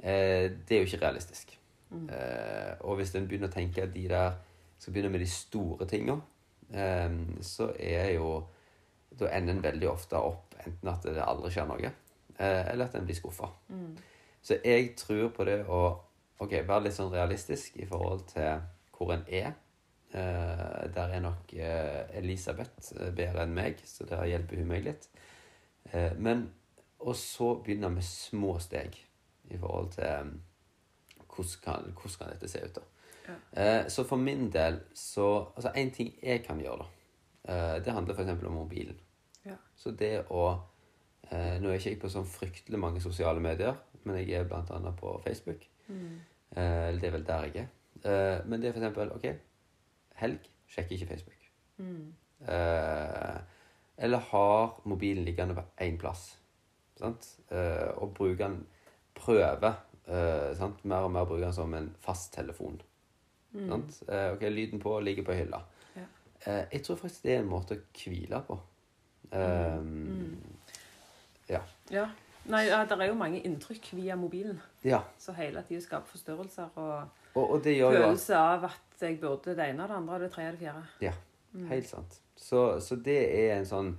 eh, det er jo ikke realistisk. Eh, og hvis en begynner å tenke at de der skal begynne med de store tinga, eh, så er jo Da ender en veldig ofte opp enten at det aldri skjer noe, eh, eller at en blir skuffa. Så jeg tror på det å ok, være litt sånn realistisk i forhold til hvor en er. Eh, der er nok eh, Elisabeth eh, bedre enn meg, så der hjelper hun meg litt. Men Og så begynner med små steg i forhold til hvordan, kan, hvordan kan dette se ut. da. Eh, så for min del så Altså, én ting jeg kan gjøre, da, det handler f.eks. om mobilen. Ja. Så det å Nå er jeg ikke på sånn fryktelig mange sosiale medier, men jeg er blant annet på Facebook. Mm. eller det er vel der jeg er. Men det er eksempel OK, helg sjekker ikke Facebook. Eh, eller har mobilen liggende på én plass. Sant? Eh, og bruker den Prøver eh, mer og mer bruker den som en fasttelefon. Sant? Eh, ok, lyden på, ligger på hylla. Ja. Eh, jeg tror faktisk det er en måte å hvile på. Eh, Ja. Ja. Nei, det er jo mange inntrykk via mobilen. ja. Så hele tida skaper forstørrelser og Og, og det følelse av at jeg burde det ene, det andre, det tredje, det fjerde. Ja, helt sant. Så, så det er en sånn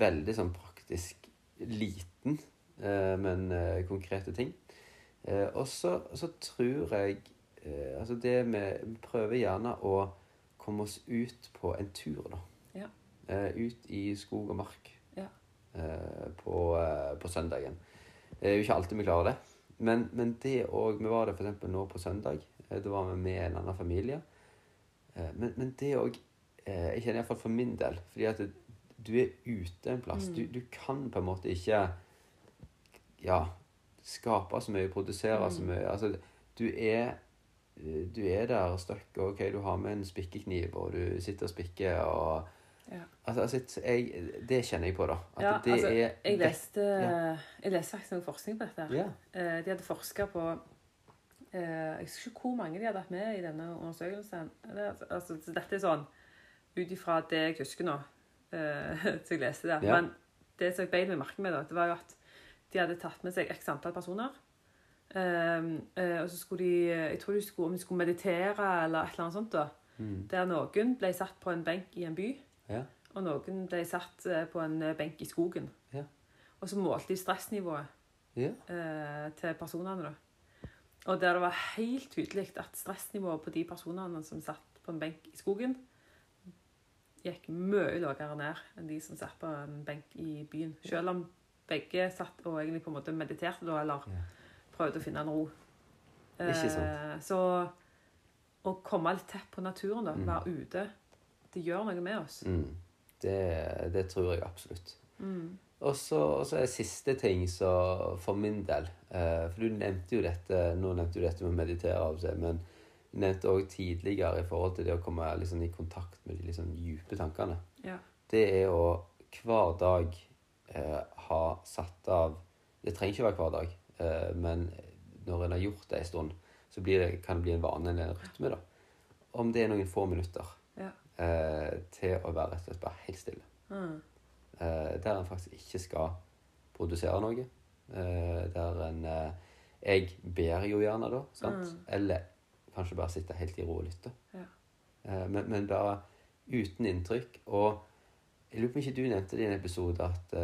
veldig sånn praktisk liten, eh, men eh, konkrete ting. Eh, og så, så tror jeg eh, Altså det med Vi prøver gjerne å komme oss ut på en tur, da. Ja. Eh, ut i skog og mark Ja. eh, på, på søndagen. Det er jo ikke alltid vi klarer det. Men, men det òg Vi var der f.eks. nå på søndag. Eh, Da var vi med en annen familie. Eh, Men, men det òg Jeg kjenner iallfall for min del Fordi at du er ute en plass. Mm. Du, du kan på en måte ikke Ja, skape så mye, produsere så Mm. mye. Altså, du er eh, du er der stuck, og ok, du har med en spikkekniv, og du sitter og spikker, og Ja. Altså, altså jeg, det kjenner jeg på, da. At Ja, det altså, er Jeg leste, Ja. jeg leste faktisk noe forskning på dette. Ja. Eh, De hadde forska på eh, Jeg husker ikke hvor mange de hadde hatt med i denne undersøkelsen. Det, altså, dette er sånn ut ifra det jeg husker nå, eh, [LAUGHS] så jeg leste det. Ja. Men det som jeg beit meg merke med, da, det var jo at de hadde tatt med seg x antall personer. Um, eh, og så skulle de Jeg tror de skulle, om de skulle meditere eller et eller annet sånt. da. Mm. Der noen ble satt på en benk i en by, Ja. og noen ble satt eh, på en eh, benk i skogen. Ja. Og så målte de stressnivået Ja. eh, til personene. da. Og der det var helt tydelig at stressnivået på de personene som satt på en benk i skogen, gikk mye lavere ned enn de som satt på en benk i byen. Selv om begge satt og egentlig på en måte mediterte da, eller Ja. prøvde å finne en ro. Ikke sant. Eh, så å komme litt tett på naturen, da, Mm. være ute, det gjør noe med oss. Mm. Det, det tror jeg absolutt. Mm. Og så er det siste ting så for min del eh, For du nevnte jo dette Nå nevnte du dette med å meditere av og til, men du nevnte òg tidligere i forhold til det å komme liksom, i kontakt med de liksom, dype tankene. Ja. Det er å hver dag eh, ha satt av Det trenger ikke være hver dag, eh, men når en har gjort det en stund, så blir det, kan det bli en vane eller en rytme. da. Om det er noen få minutter Ja. eh, til å være rett og slett bare helt stille. Mm. Eh, der en faktisk ikke skal produsere noe. Eh, der en eh, Jeg ber jo gjerne, da. sant? Mm. Eller kanskje bare sitte helt i ro og lytte. Ja. Eh, men, men bare uten inntrykk. Og jeg lurer på om ikke du nevnte det i en episode at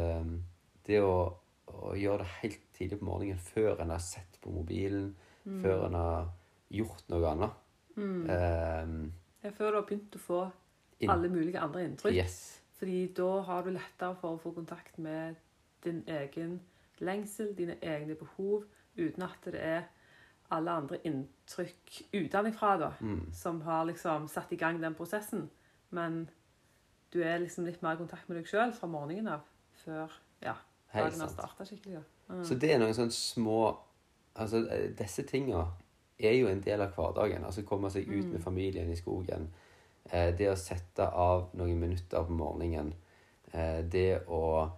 det å, å gjøre det helt tidlig på morgenen før en har sett på mobilen, Mm. før en har gjort noe annet Mm. eh, Før du har begynt å få alle mulige andre inntrykk. Yes. Fordi da har du lettere for å få kontakt med din egen lengsel, dine egne behov, uten at det er alle andre inntrykk utenfra da, Mm. som har liksom satt i gang den prosessen. Men du er liksom litt mer i kontakt med deg sjøl fra morgenen av, før ja, dagen har starta skikkelig. Mm. Så det er noen sånne små Altså, eh, disse tinga er jo en del av hverdagen. Altså komme seg ut Mm. med familien i skogen. Eh, det å sette av noen minutter på morgenen. Eh, det å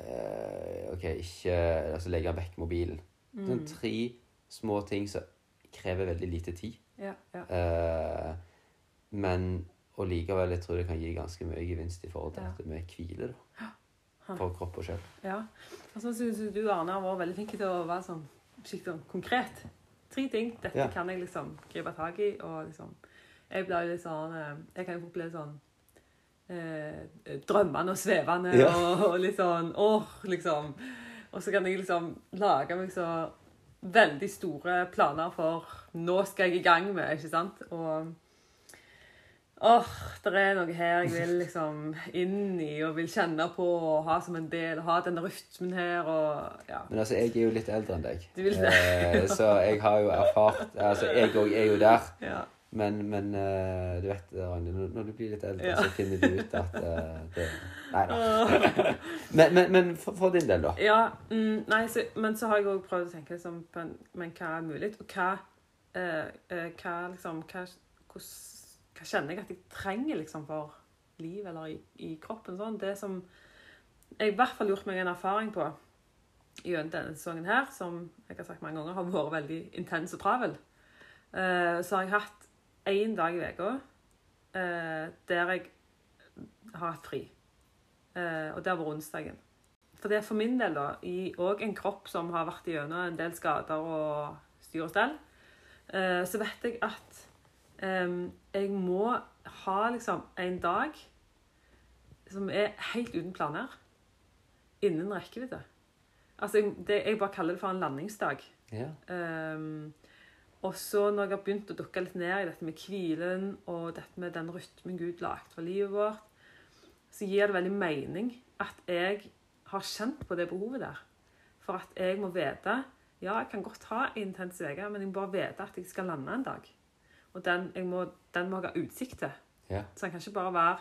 eh, OK, ikke Altså legge vekk mobilen. Sånn Mm. tre små ting som krever veldig lite tid. Ja, ja. Eh, men og likevel, jeg tror det kan gi ganske mye gevinst i forhold til Ja. dette med hvile. da. For kropp og sjel. ja. Og så syns du, Arne, har vært veldig flink til å være sånn skikkelig sånn konkret. Tre ting. Dette Ja. kan jeg liksom gripe tak i. Og liksom Jeg blir litt sånn eh, Jeg kan jo fort bli sånn eh, drømmende og svevende Ja. og, og litt sånn åh, liksom. Og så kan jeg liksom lage meg så veldig store planer for nå skal jeg i gang med, ikke sant? Og åh, det er noe her jeg vil liksom inn i og vil kjenne på og ha som en del. Ha denne rytmen her og ja. Men altså, jeg er jo litt eldre enn deg. Du vil det? Eh, så jeg har jo erfart Altså, jeg òg er jo der. [LAUGHS] ja. Men, men eh, du vet, Ragnhild, når, du blir litt eldre, Ja. så finner du ut at eh, det Nei da. [LAUGHS] Men, men, men for, for din del, da? Ja, mm, nei, så, men så har jeg òg prøvd å tenke liksom, på en, men hva er mulig, og hva, eh, eh, hva liksom hva, hos, hva kjenner jeg at jeg trenger liksom for liv eller i, i kroppen? Sånn. Det som jeg i hvert fall gjort meg en erfaring på gjennom denne sesongen her, som jeg har sagt mange ganger har vært veldig intens og travel, eh, så har jeg hatt én dag i uka eh, der jeg har hatt fri. Eh, og det har vært onsdagen. For det er for min del, da, i òg en kropp som har vært gjennom en del skader og styr og stell, eh, så vet jeg at eh, jeg må ha liksom en dag som er helt uten planer, innen rekkevidde. Altså, jeg, det, jeg bare kaller det for en landingsdag. Ja. Um, og så når jeg har begynt å dukke litt ned i dette med hvilen og dette med den rytmen Gud lagde for livet vårt, så gir det veldig mening at jeg har kjent på det behovet der. For at jeg må vite Ja, jeg kan godt ha en intens uke, men jeg må bare vite at jeg skal lande en dag. Og den, jeg må, den må jeg ha utsikt til. Ja. Så den kan ikke bare være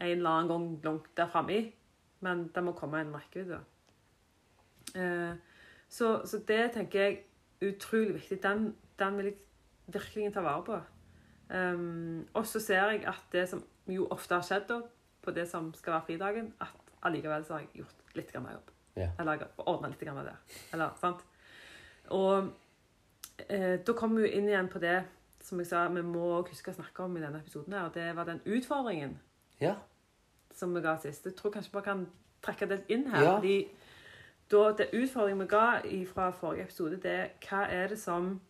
en eller annen gang langt der framme i, men den må komme en rekkevidde. Eh, så, så det tenker jeg utrolig viktig. Den, den vil jeg virkelig ta vare på. Um, og så ser jeg at det som jo ofte har skjedd da, på det som skal være fridagen, at allikevel så har jeg gjort litt grann jobb. Yeah. Eller ordna litt grann det. Eller, sant? Og eh, da kommer vi inn igjen på det som jeg sa, vi må huske å snakke om i denne episoden. her, og Det var den utfordringen yeah. som vi ga sist. Jeg tror kanskje vi kan trekke det inn her. Ja. fordi da, det utfordringen vi ga fra forrige episode, det er hva er det som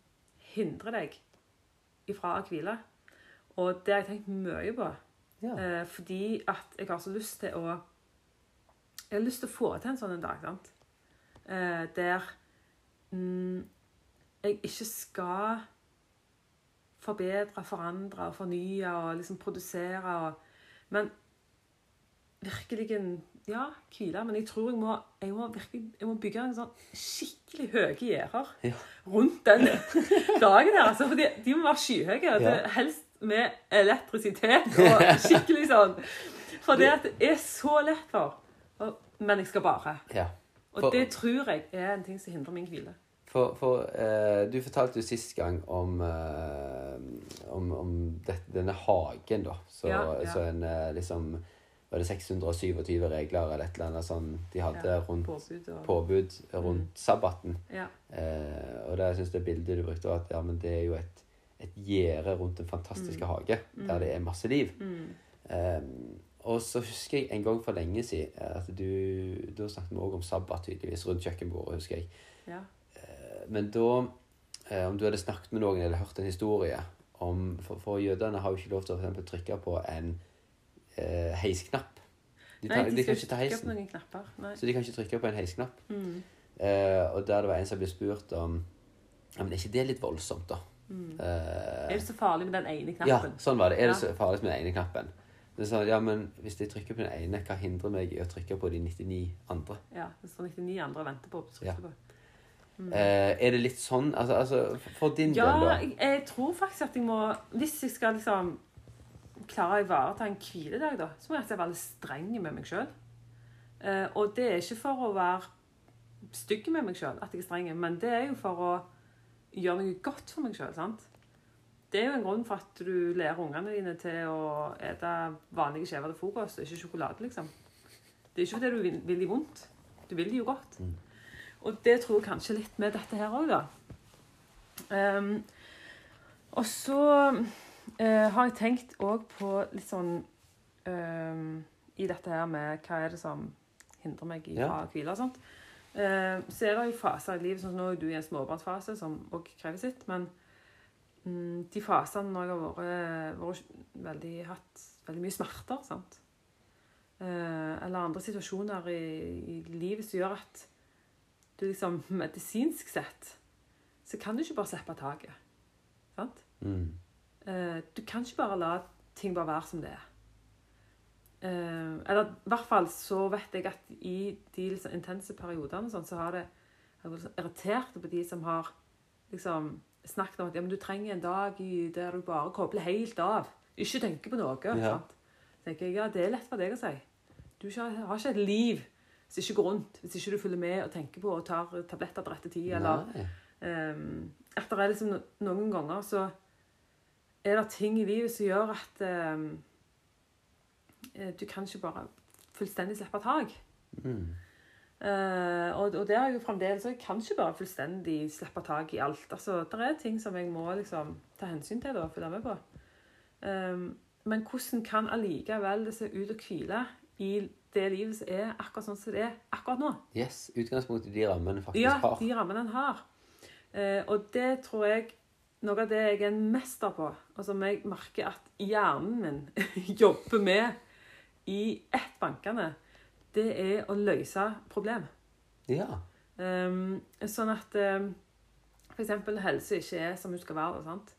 hindrer deg ifra å hvile? Og det har jeg tenkt mye på. Ja. Eh, fordi at jeg har så lyst til å Jeg har lyst til å få til en sånn en dag, sant? Eh, der mm, jeg ikke skal forbedre, forandre og fornye og liksom produsere og Men virkelig Ja, hvile. Men jeg tror jeg må, jeg må, virkelig, jeg må bygge en sånn skikkelig høye gjerder Ja. rundt den [LAUGHS] dagen her. Altså, for de må være skyhøye. Ja. Helst med elektrisitet og skikkelig sånn. For det at det er så lett for. Men jeg skal bare. ja. Og det tror jeg er en ting som hindrer min hvile. For, for eh, du fortalte jo sist gang om, eh, om, om det, denne hagen, da. Så, så en eh, liksom Var det 627 regler eller et eller annet sånn de hadde Ja, rundt Påbud og påbud rundt Mm. sabbaten. Ja. Eh, og det, jeg synes det bildet du brukte, var at ja, men det er jo et, et gjerde rundt den fantastiske Mm. hage der det er masse liv. Mm. Eh, og så husker jeg en gang for lenge siden at du Da snakket vi òg om sabbat, tydeligvis, rundt kjøkkenbordet, husker jeg. ja. Men da eh, Om du hadde snakket med noen eller hørt en historie om For, for jødene har jo ikke lov til å for eksempel, trykke på en eh, heisknapp. De, tar, Nei, de, kan ikke ta heisen. Så de kan ikke trykke på en heisknapp. Mm. Eh, og der det var en som ble spurt om ja, men Er ikke det litt voldsomt, da? Mm. Eh, Er det så farlig med den ene knappen? ja, sånn var det. Er det så farlig med den ene knappen? Det er sånn, ja, men Hvis jeg trykker på den ene, hva hindrer meg i å trykke på de 99 andre? Ja, det står 99 andre og venter på å trykke Ja. på. Mm. Eh, er det litt sånn altså, altså, For din Ja, del, da? Ja, jeg tror faktisk at jeg må Hvis jeg skal liksom klare å ivareta en hviledag, da, så må jeg være litt streng med meg sjøl. Eh, og det er ikke for å være stygg med meg sjøl at jeg er streng, men det er jo for å gjøre noe godt for meg sjøl. Det er jo en grunn for at du lærer ungene dine til å ete vanlige skjever til frokost, og ikke sjokolade, liksom. Det er ikke fordi du vil, vil de vondt. Du vil de jo godt. Mm. Og det tror jeg kanskje litt med dette her òg, da. Um, og så eh, har jeg tenkt òg på litt sånn ehm, I dette her med hva er det som hindrer meg i Ja. å hvile og sånt. Eh, så er det jo faser i livet, sånn som nå er du i en småbarnsfase som òg krever sitt. Men mm, de fasene når jeg har vært, vært veldig, hatt veldig mye smerter, sant. Eh, eller andre situasjoner i, i livet som gjør at du liksom medisinsk sett så kan du ikke bare slippe taket. Sant? Mm. Eh, du kan ikke bare la ting bare være som det er. Eh, eller i hvert fall så vet jeg at i de liksom, intense periodene sånn, så har det jeg vært irritert på de som har liksom snakket om at ja, men du trenger en dag i, der du bare kobler helt av. Ikke tenker på noe. Ja. Tenker jeg, ja, Det er lett for deg å si. Du har ikke et liv som ikke går rundt hvis ikke du følger med og tenker på og tar tabletter til rette tid. eller. Ehm, at det er liksom noen ganger så er det ting i livet som gjør at ehm, eh, du kan ikke bare fullstendig slippe tak. Mm. Eh, og, og det er jo fremdeles så Jeg kan ikke bare fullstendig slippe tak i alt. Altså, Det er ting som jeg må liksom ta hensyn til og følge med på. Um, men hvordan kan allikevel det se ut å hvile i det livet som er akkurat sånn som det er akkurat nå? Yes. Utgangspunktet i de rammene faktisk Ja, har. de rammene en har. Eh, og det tror jeg Noe av det jeg er en mester på, og som jeg merker at hjernen min [LAUGHS] jobber med i ett bankende, det er å løse problem. Ja. Um, sånn at um, f.eks. helse ikke er som hun skal være. Sant?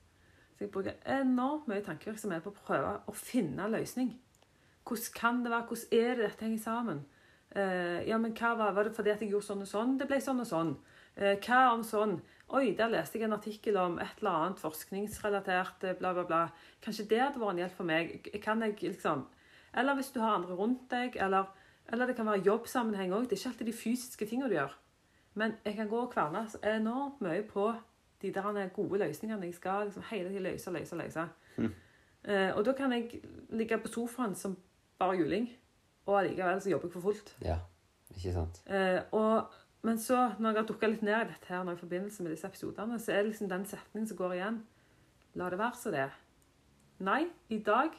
Så jeg bruker enormt mye tankevirksomhet på å prøve å finne løsning. Hvordan kan det være? Hvordan er det dette henger sammen? Uh, ja, men hva var, var det fordi at jeg gjorde sånn og sånn? Det ble sånn og sånn. Uh, hva om sånn? Oi, der leste jeg en artikkel om et eller annet forskningsrelatert, eh, bla, bla, bla. Kanskje det hadde vært en hjelp for meg. Kan jeg liksom Eller hvis du har andre rundt deg, eller, eller det kan være jobbsammenheng òg. Det er ikke alltid de fysiske tingene du gjør. Men jeg kan gå og kverne så enormt mye på de der gode løsningene. Jeg skal liksom hele tiden løse, løse, løse. Eh, og da kan jeg ligge på sofaen som bare juling, og allikevel så jobber jeg for fullt. Ja, ikke sant? Eh, og, men så, når jeg har dukka litt ned i dette her nå i forbindelse med disse episodene, så er det liksom den setningen som går igjen. La det være så det er. Nei, i dag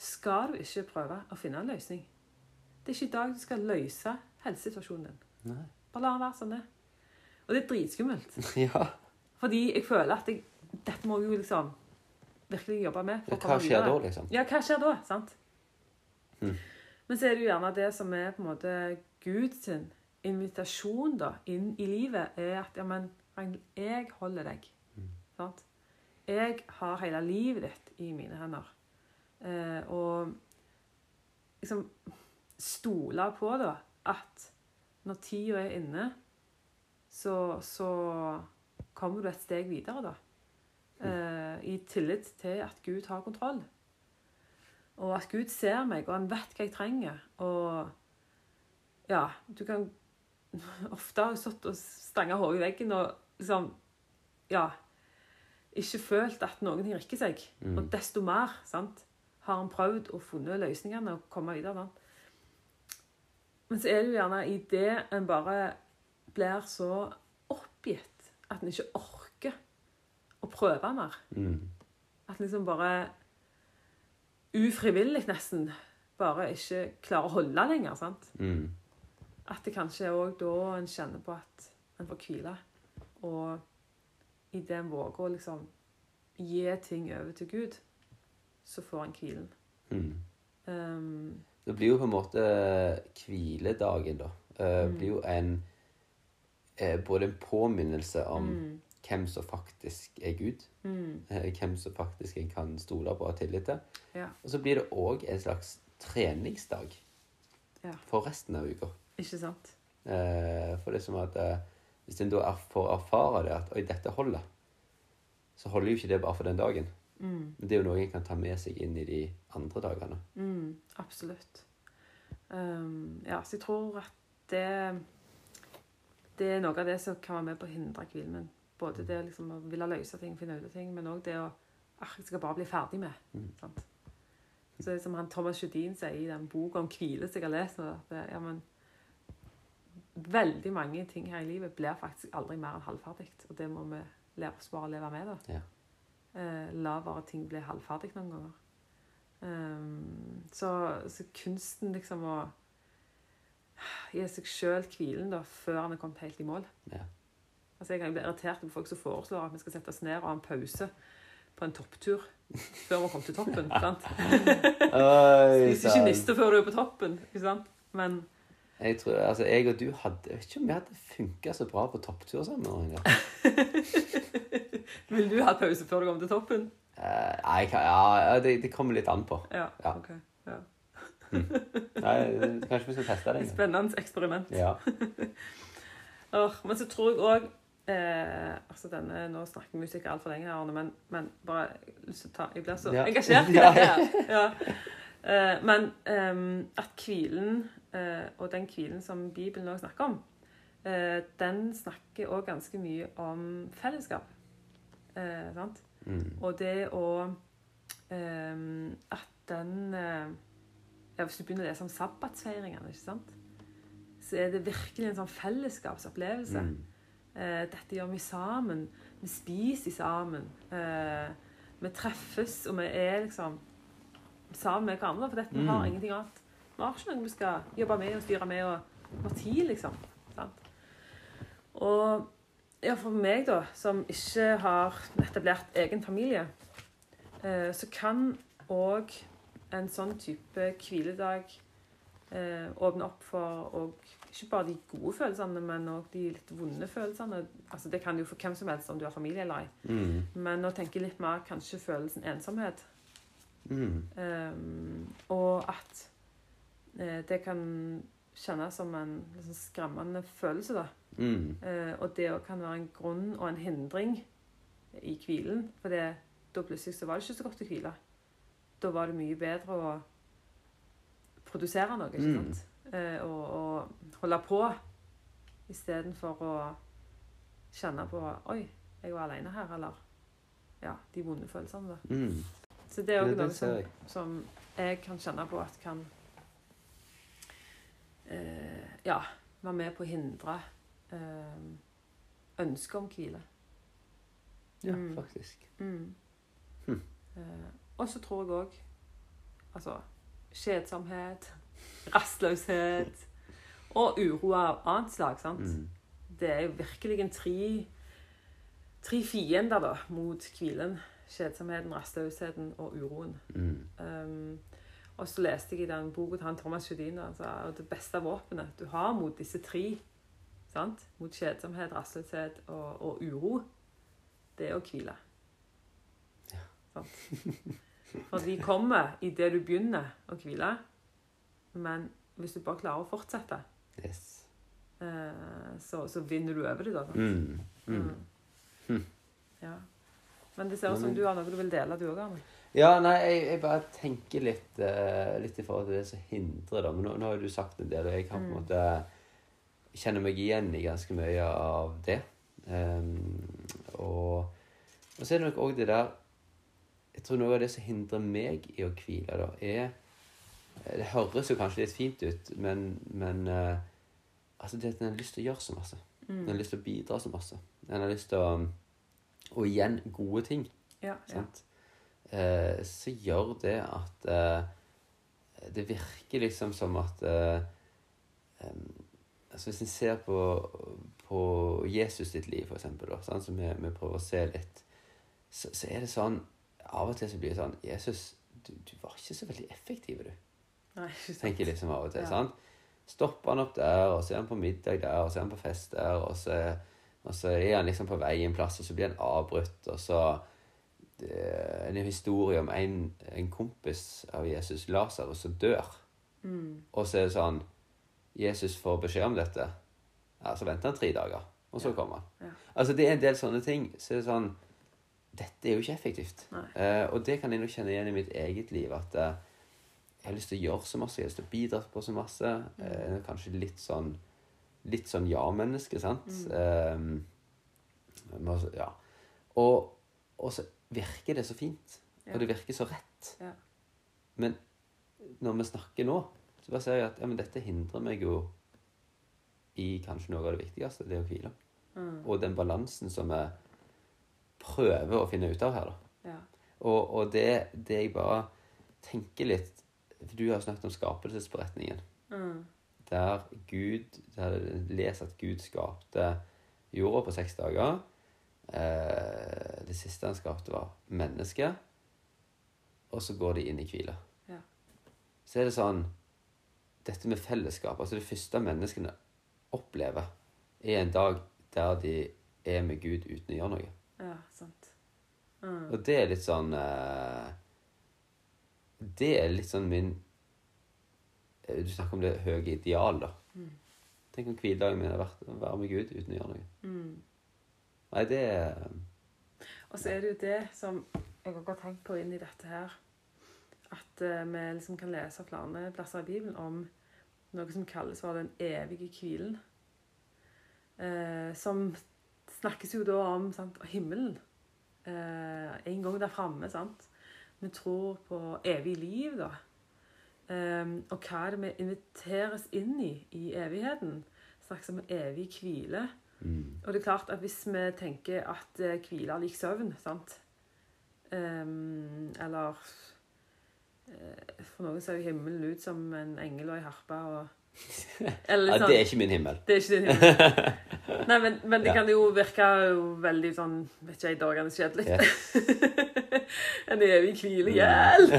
skal du ikke prøve å finne en løsning. Det er ikke i dag du skal løse helsesituasjonen din. Nei. Bare la den være sånn det er. Og det er dritskummelt. [LAUGHS] Ja. Fordi jeg føler at jeg, dette må jeg jo liksom virkelig jobbe med. for Hva skjer da, liksom? Ja, hva skjer da? sant? Mm. Men så er det jo gjerne det som er på en måte Guds invitasjon da, inn i livet, er at ja, men Ragnhild, jeg holder deg. Mm. Sant? Jeg har hele livet ditt i mine hender. Eh, og liksom stole på da at når tida er inne, så, så kommer du et steg videre, da. Eh, I tillit til at Gud har kontroll. Og at Gud ser meg, og han vet hva jeg trenger. Og ja, du kan [LAUGHS] Ofte har jeg stått og stanga hodet i veggen og liksom Ja. Ikke følt at noen ting rikker seg. Mm. Og desto mer sant, har han prøvd å funnet løsningene og kommet videre. Sant? Men så er det jo gjerne i det en bare blir så oppgitt at en ikke orker å prøve mer. Mm. At en liksom bare ufrivillig nesten bare ikke klarer å holde lenger. sant? Mm. At det kanskje er òg da en kjenner på at en får hvile. Og idet en våger å liksom gi ting over til Gud, så får en hvilen. Mm. Um, Det blir jo på en måte hviledagen, da. Eh, Mm. blir jo en eh, Både en påminnelse om mm, hvem som faktisk er Gud. mm, eh, hvem som faktisk en kan stole på og ha tillit til. Ja. Og så blir det òg en slags treningsdag Ja. for resten av uka. Ikke sant? Eh, for det er som at eh, hvis en da får erfare det at oi, dette holder, så holder jo ikke det bare for den dagen. Mm, Men det er jo noe en kan ta med seg inn i de andre dagene. mm, absolutt. Um, ja, så jeg tror at det Det er noe av det som kan være med på å hindre hvilen min. Både det liksom å ville løse ting, finne ut av ting, men òg det å ah, jeg skal bare bli ferdig med. Mm. Sant? Så det er som han Thomas Judin sier i den boka om hvile som jeg har lest, at det, ja, men, veldig mange ting her i livet blir faktisk aldri mer enn halvferdig. Og det må vi lære oss bare å leve med. da. Ja. Eh, la bare ting bli halvferdig noen ganger. Um, så, så kunsten liksom å gi seg sjøl hvilen da, før han er kommet helt i mål. Ja. Altså Jeg kan bli irritert på folk som foreslår at vi skal sette oss ned og ha en pause på en topptur før vi kommer til toppen. [LAUGHS] sant? Spiser ikke niste før du er på toppen. ikke sant? Men Jeg tror, altså, jeg og du hadde Jeg vet ikke om vi hadde funka så bra på topptur sammen. [LAUGHS] Vil du ha pause før du kommer til toppen? Uh, nei, ja, det, det kommer litt an på. Ja. Ja. ok. Ja. Nei, kanskje vi skal teste det. [LAUGHS] Spennende eksperiment. Ja. [LAUGHS] oh, men så tror jeg òg eh, altså denne, Nå snakker sikkert altfor lenge, her, Arne, men, men bare ta Jeg blir så engasjert i Ja, dette her. Ja. Eh, men ehm, at hvilen, eh, og den hvilen som Bibelen òg snakker om, eh, den snakker òg ganske mye om fellesskap. Eh, sant? Mm. Og det å At den eh, ja, Hvis du begynner å lese om sabbatsfeiringene, ikke sant? så er det virkelig en sånn fellesskapsopplevelse. Mm. Eh, dette gjør vi sammen. Vi spiser sammen. Eh, vi treffes, og vi er liksom sammen med hverandre. For dette, vi har Mm. ingenting annet. Vi har ikke noe vi skal jobbe med og styre med og vi tid, liksom. Sant? Og ja, for meg, da, som ikke har etablert egen familie, eh, så kan òg en sånn type hviledag eh, åpne opp for og ikke bare de gode følelsene, men òg de litt vonde følelsene. Altså, det kan jo for hvem som helst om du har familie eller ei. Mm. Men å tenke litt mer kanskje følelsen ensomhet. Mm. Ehm, og at det kan kjennes som en liksom, skremmende følelse, da. Mm. Eh, og det kan være en grunn og en hindring i hvilen. For det, da plutselig så var det ikke så godt å hvile. Da var det mye bedre å produsere noe, ikke Mm. Eh, og, og holde på istedenfor å kjenne på Oi, jeg var alene her, eller Ja, de vonde følelsene, da. Mm. Så det er òg noe som, som jeg kan kjenne på at kan eh, Ja, var med på å hindre eh, ønsket om hvile. Ja, Mm. faktisk. Mm. Hm. Eh, og så tror jeg òg altså kjedsomhet, [LAUGHS] rastløshet og uro av annet slag. sant? Mm. Det er jo virkelig en tre, tre fiender da, mot hvilen. Kjedsomheten, rastløsheten og uroen. Mm. Um, og så leste jeg i den boka til han Thomas Judin altså, at det beste våpenet du har mot disse tre, sant? mot kjedsomhet, rastløshet og, og uro, det er å hvile. Ja. Sant? For de kommer idet du begynner å hvile, men hvis du bare klarer å fortsette, Yes. eh, så, så vinner du over det. da. sant? Mm. Mm. Mm. Ja. Men det ser ut som du har noe du vil dele, du òg, Arne. Ja, nei, jeg, jeg bare tenker litt, uh, litt i forhold til det som hindrer, da. Men nå, nå har du sagt en del, og jeg kan på en Mm. måte kjenne meg igjen i ganske mye av det. Um, og, og så er det nok òg det der Jeg tror noe av det som hindrer meg i å hvile, da, er Det høres jo kanskje litt fint ut, men, men uh, altså det at en har lyst til å gjøre så masse. En har lyst til å bidra så masse. En har lyst til å Og igjen, gode ting. Ja, ja. Eh, så gjør det at eh, Det virker liksom som at eh, altså Hvis en ser på, på Jesus sitt liv, for eksempel, da, sånn, som vi, vi prøver å se litt, så, så er det sånn Av og til så blir det sånn Jesus, du, du var ikke så veldig effektiv, du. Nei. Tenker liksom av og til. Ja. sant? Stopper han opp der, og så er han på middag der, og så er han på fest der, og så, og så er han liksom på vei en plass, og så blir han avbrutt, og så en historie om en, en kompis av Jesus, Lasarus, som dør. Mm. Og så er det sånn Jesus får beskjed om dette. Ja, Så venter han tre dager, og så Ja. kommer han. Ja. Altså, det er en del sånne ting. Så er det sånn Dette er jo ikke effektivt. Eh, og det kan jeg nok kjenne igjen i mitt eget liv. At eh, jeg har lyst til å gjøre så masse, jeg har lyst til å bidra på så masse. Eh, kanskje litt sånn Litt sånn ja-menneske, sant? Mm. Eh, altså, ja. Og, og så virker det så fint. Og det virker så rett. Ja. Men når vi snakker nå, så bare ser jeg at ja, men dette hindrer meg jo i kanskje noe av det viktigste, det å hvile. Mm. Og den balansen som vi prøver å finne ut av her, da. Ja. Og, og det, det jeg bare tenker litt For du har snakket om skapelsesberetningen. Mm. Der Gud Der Les at Gud skapte jorda på seks dager. Eh, det siste han skapte, var mennesket. Og så går de inn i hvile. Ja. Så er det sånn Dette med fellesskap Altså det første menneskene opplever, er en dag der de er med Gud uten å gjøre noe. ja, sant. Mm. Og det er litt sånn eh, Det er litt sånn min eh, Du snakker om det høye ideal, da. Mm. Tenk om hviledagen min hadde vært å være med Gud uten å gjøre noe. Nei, det Og så er det jo det som jeg også har tenkt på inn i dette her, at eh, vi liksom kan lese flere plasser i Bibelen om noe som kalles for den evige hvilen. Eh, som snakkes jo da om sant, himmelen. Eh, en gang der framme, sant. Vi tror på evig liv, da. Eh, og hva er det vi inviteres inn i i evigheten? Snakkes om evig hvile. Mm, Og det er klart at hvis vi tenker at eh, hvile er lik søvn, sant um, Eller eh, For noen ser jo himmelen ut som en engel og ei harpe og [LAUGHS] Eller Ja, det er sånn ikke min himmel. Det er ikke din himmel. [LAUGHS] Nei, men, men det Ja. kan jo virke jo veldig sånn Vet ikke jeg, dagene kjedelig. Yes. [LAUGHS] en evig hvile. Mm. Hjelp!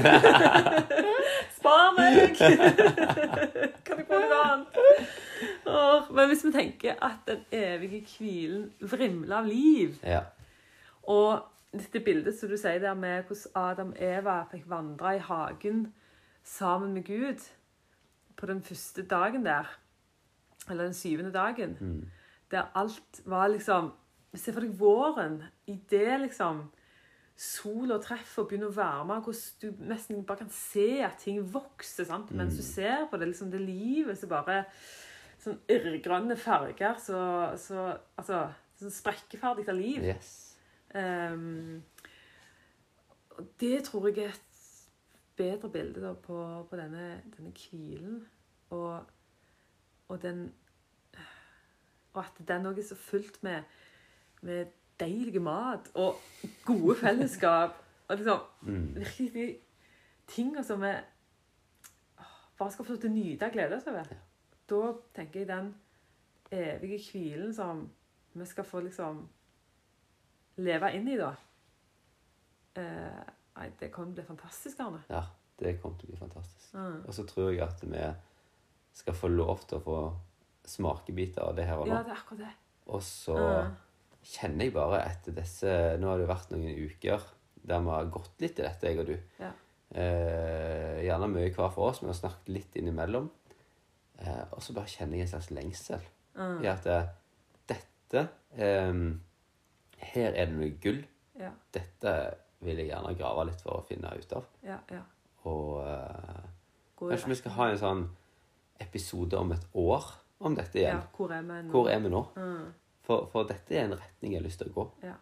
Spar meg! kan jeg få noe annet? Men hvis vi tenker at den evige hvilen vrimler av liv Ja. Og dette bildet som du sier der med hvordan Adam og Eva fikk vandre i hagen sammen med Gud på den første dagen der eller den syvende dagen, Mm. der alt var liksom Se for deg våren. I det liksom sola treffer og begynner å varme, hvordan du nesten bare kan se at ting vokser sant? mens Mm. du ser på det. liksom Det livet som bare Sånn irrgrønne farger. Så, så Altså sånn sprekkeferdig av liv. Yes. Um, det tror jeg er et bedre bilde da, på, på denne, denne hvilen. Og, og den Og at den òg er så fullt med, med deilig mat og gode fellesskap. Og liksom Mm. virkelig de tinga som vi bare skal få lov til å nyte og glede oss over. Da tenker jeg den evige hvilen som vi skal få liksom leve inn i, da. Eh, nei, det å bli fantastisk, Arne. Ja, det kommer til å bli fantastisk. Mm. Og så tror jeg at vi skal få lov til å få smakebiter av det her og nå. Ja, det er akkurat det. Og så Mm. kjenner jeg bare etter disse Nå har det vært noen uker der vi har gått litt i dette, jeg og du. Ja. Eh, gjerne mye hver for oss, men har snakket litt innimellom. Eh, og så bare kjenner jeg en slags lengsel Mm. i at eh, dette eh, Her er det noe gull. Ja, Dette vil jeg gjerne grave litt for å finne ut av. ja, ja. Og eh, kanskje vi skal ha en sånn episode om et år om dette Ja, igjen. hvor er vi nå? Er vi nå? Mm. For, for dette er en retning jeg har lyst til å gå. Ja.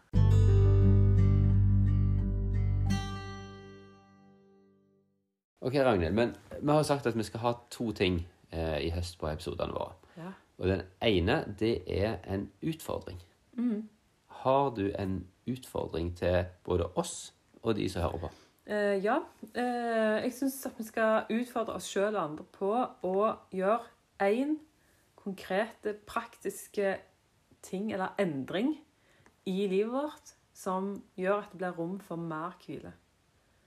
Ok, Ragnhild, men vi har sagt at vi skal ha to ting eh, i høst på episodene våre. ja. Og den ene, det er en utfordring. Mm. Har du en utfordring til både oss og de som hører på? Eh, ja. Eh, jeg syns at vi skal utfordre oss sjøl og andre på å gjøre én konkrete, praktiske ting eller endring i livet vårt som gjør at det blir rom for mer hvile.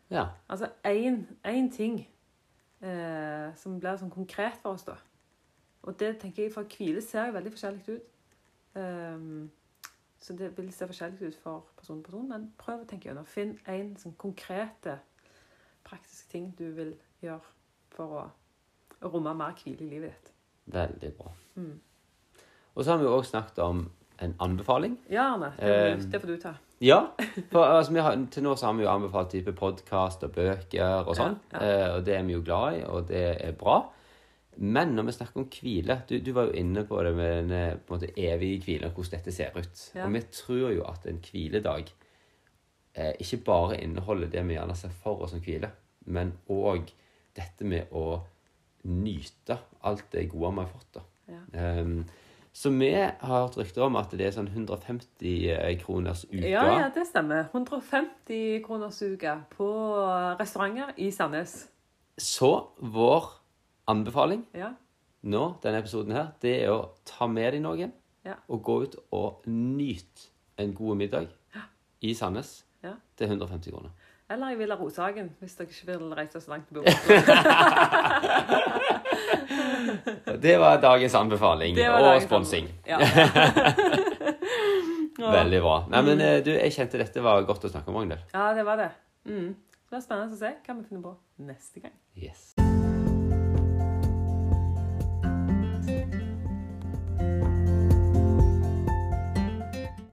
Ja. Altså én ting eh, som blir sånn konkret for oss, da. Og det tenker jeg, for hvile ser jo veldig forskjellig ut. Um, så det vil se forskjellig ut for person til person, men prøv å tenke gjennom. Finn én sånn konkrete, praktiske ting du vil gjøre for å, å romme mer hvile i livet ditt. Veldig bra. Mm. Og så har vi jo også snakket om en anbefaling. Ja, Arne. Det, Ehm. det får du ta. Ja, for altså, vi har, til nå så har vi jo anbefalt type podkast og bøker og sånn. Ja, Eh, og det er vi jo glad i, og det er bra. Men når vi snakker om hvile Du, du var jo inne på det med den på en måte evige hvilen, og hvordan dette ser ut. Ja. Og vi tror jo at en hviledag eh, ikke bare inneholder det vi gjerne ser for oss som hvile, men òg dette med å nyte alt det gode vi har fått. da. Ja. Så vi har hørt rykter om at det er sånn 150 eh, kroners uke. Ja, ja, det stemmer. 150 kroners uke på restauranter i Sandnes. Så vår anbefaling Ja. nå, denne episoden her, det er å ta med deg noen Ja. og gå ut og nyte en god middag i Sandnes Ja. til 150 kroner. Eller i Villa Rosagen, hvis dere ikke vil reise så langt [LAUGHS] til Det var dagens anbefaling var og dagens sponsing. Ja. [LAUGHS] Veldig bra. Nei, men eh, du, jeg kjente dette var godt å snakke om, Ragnhild. ja, det var det. Mm. Det blir spennende å se hva vi finner på neste gang. Yes.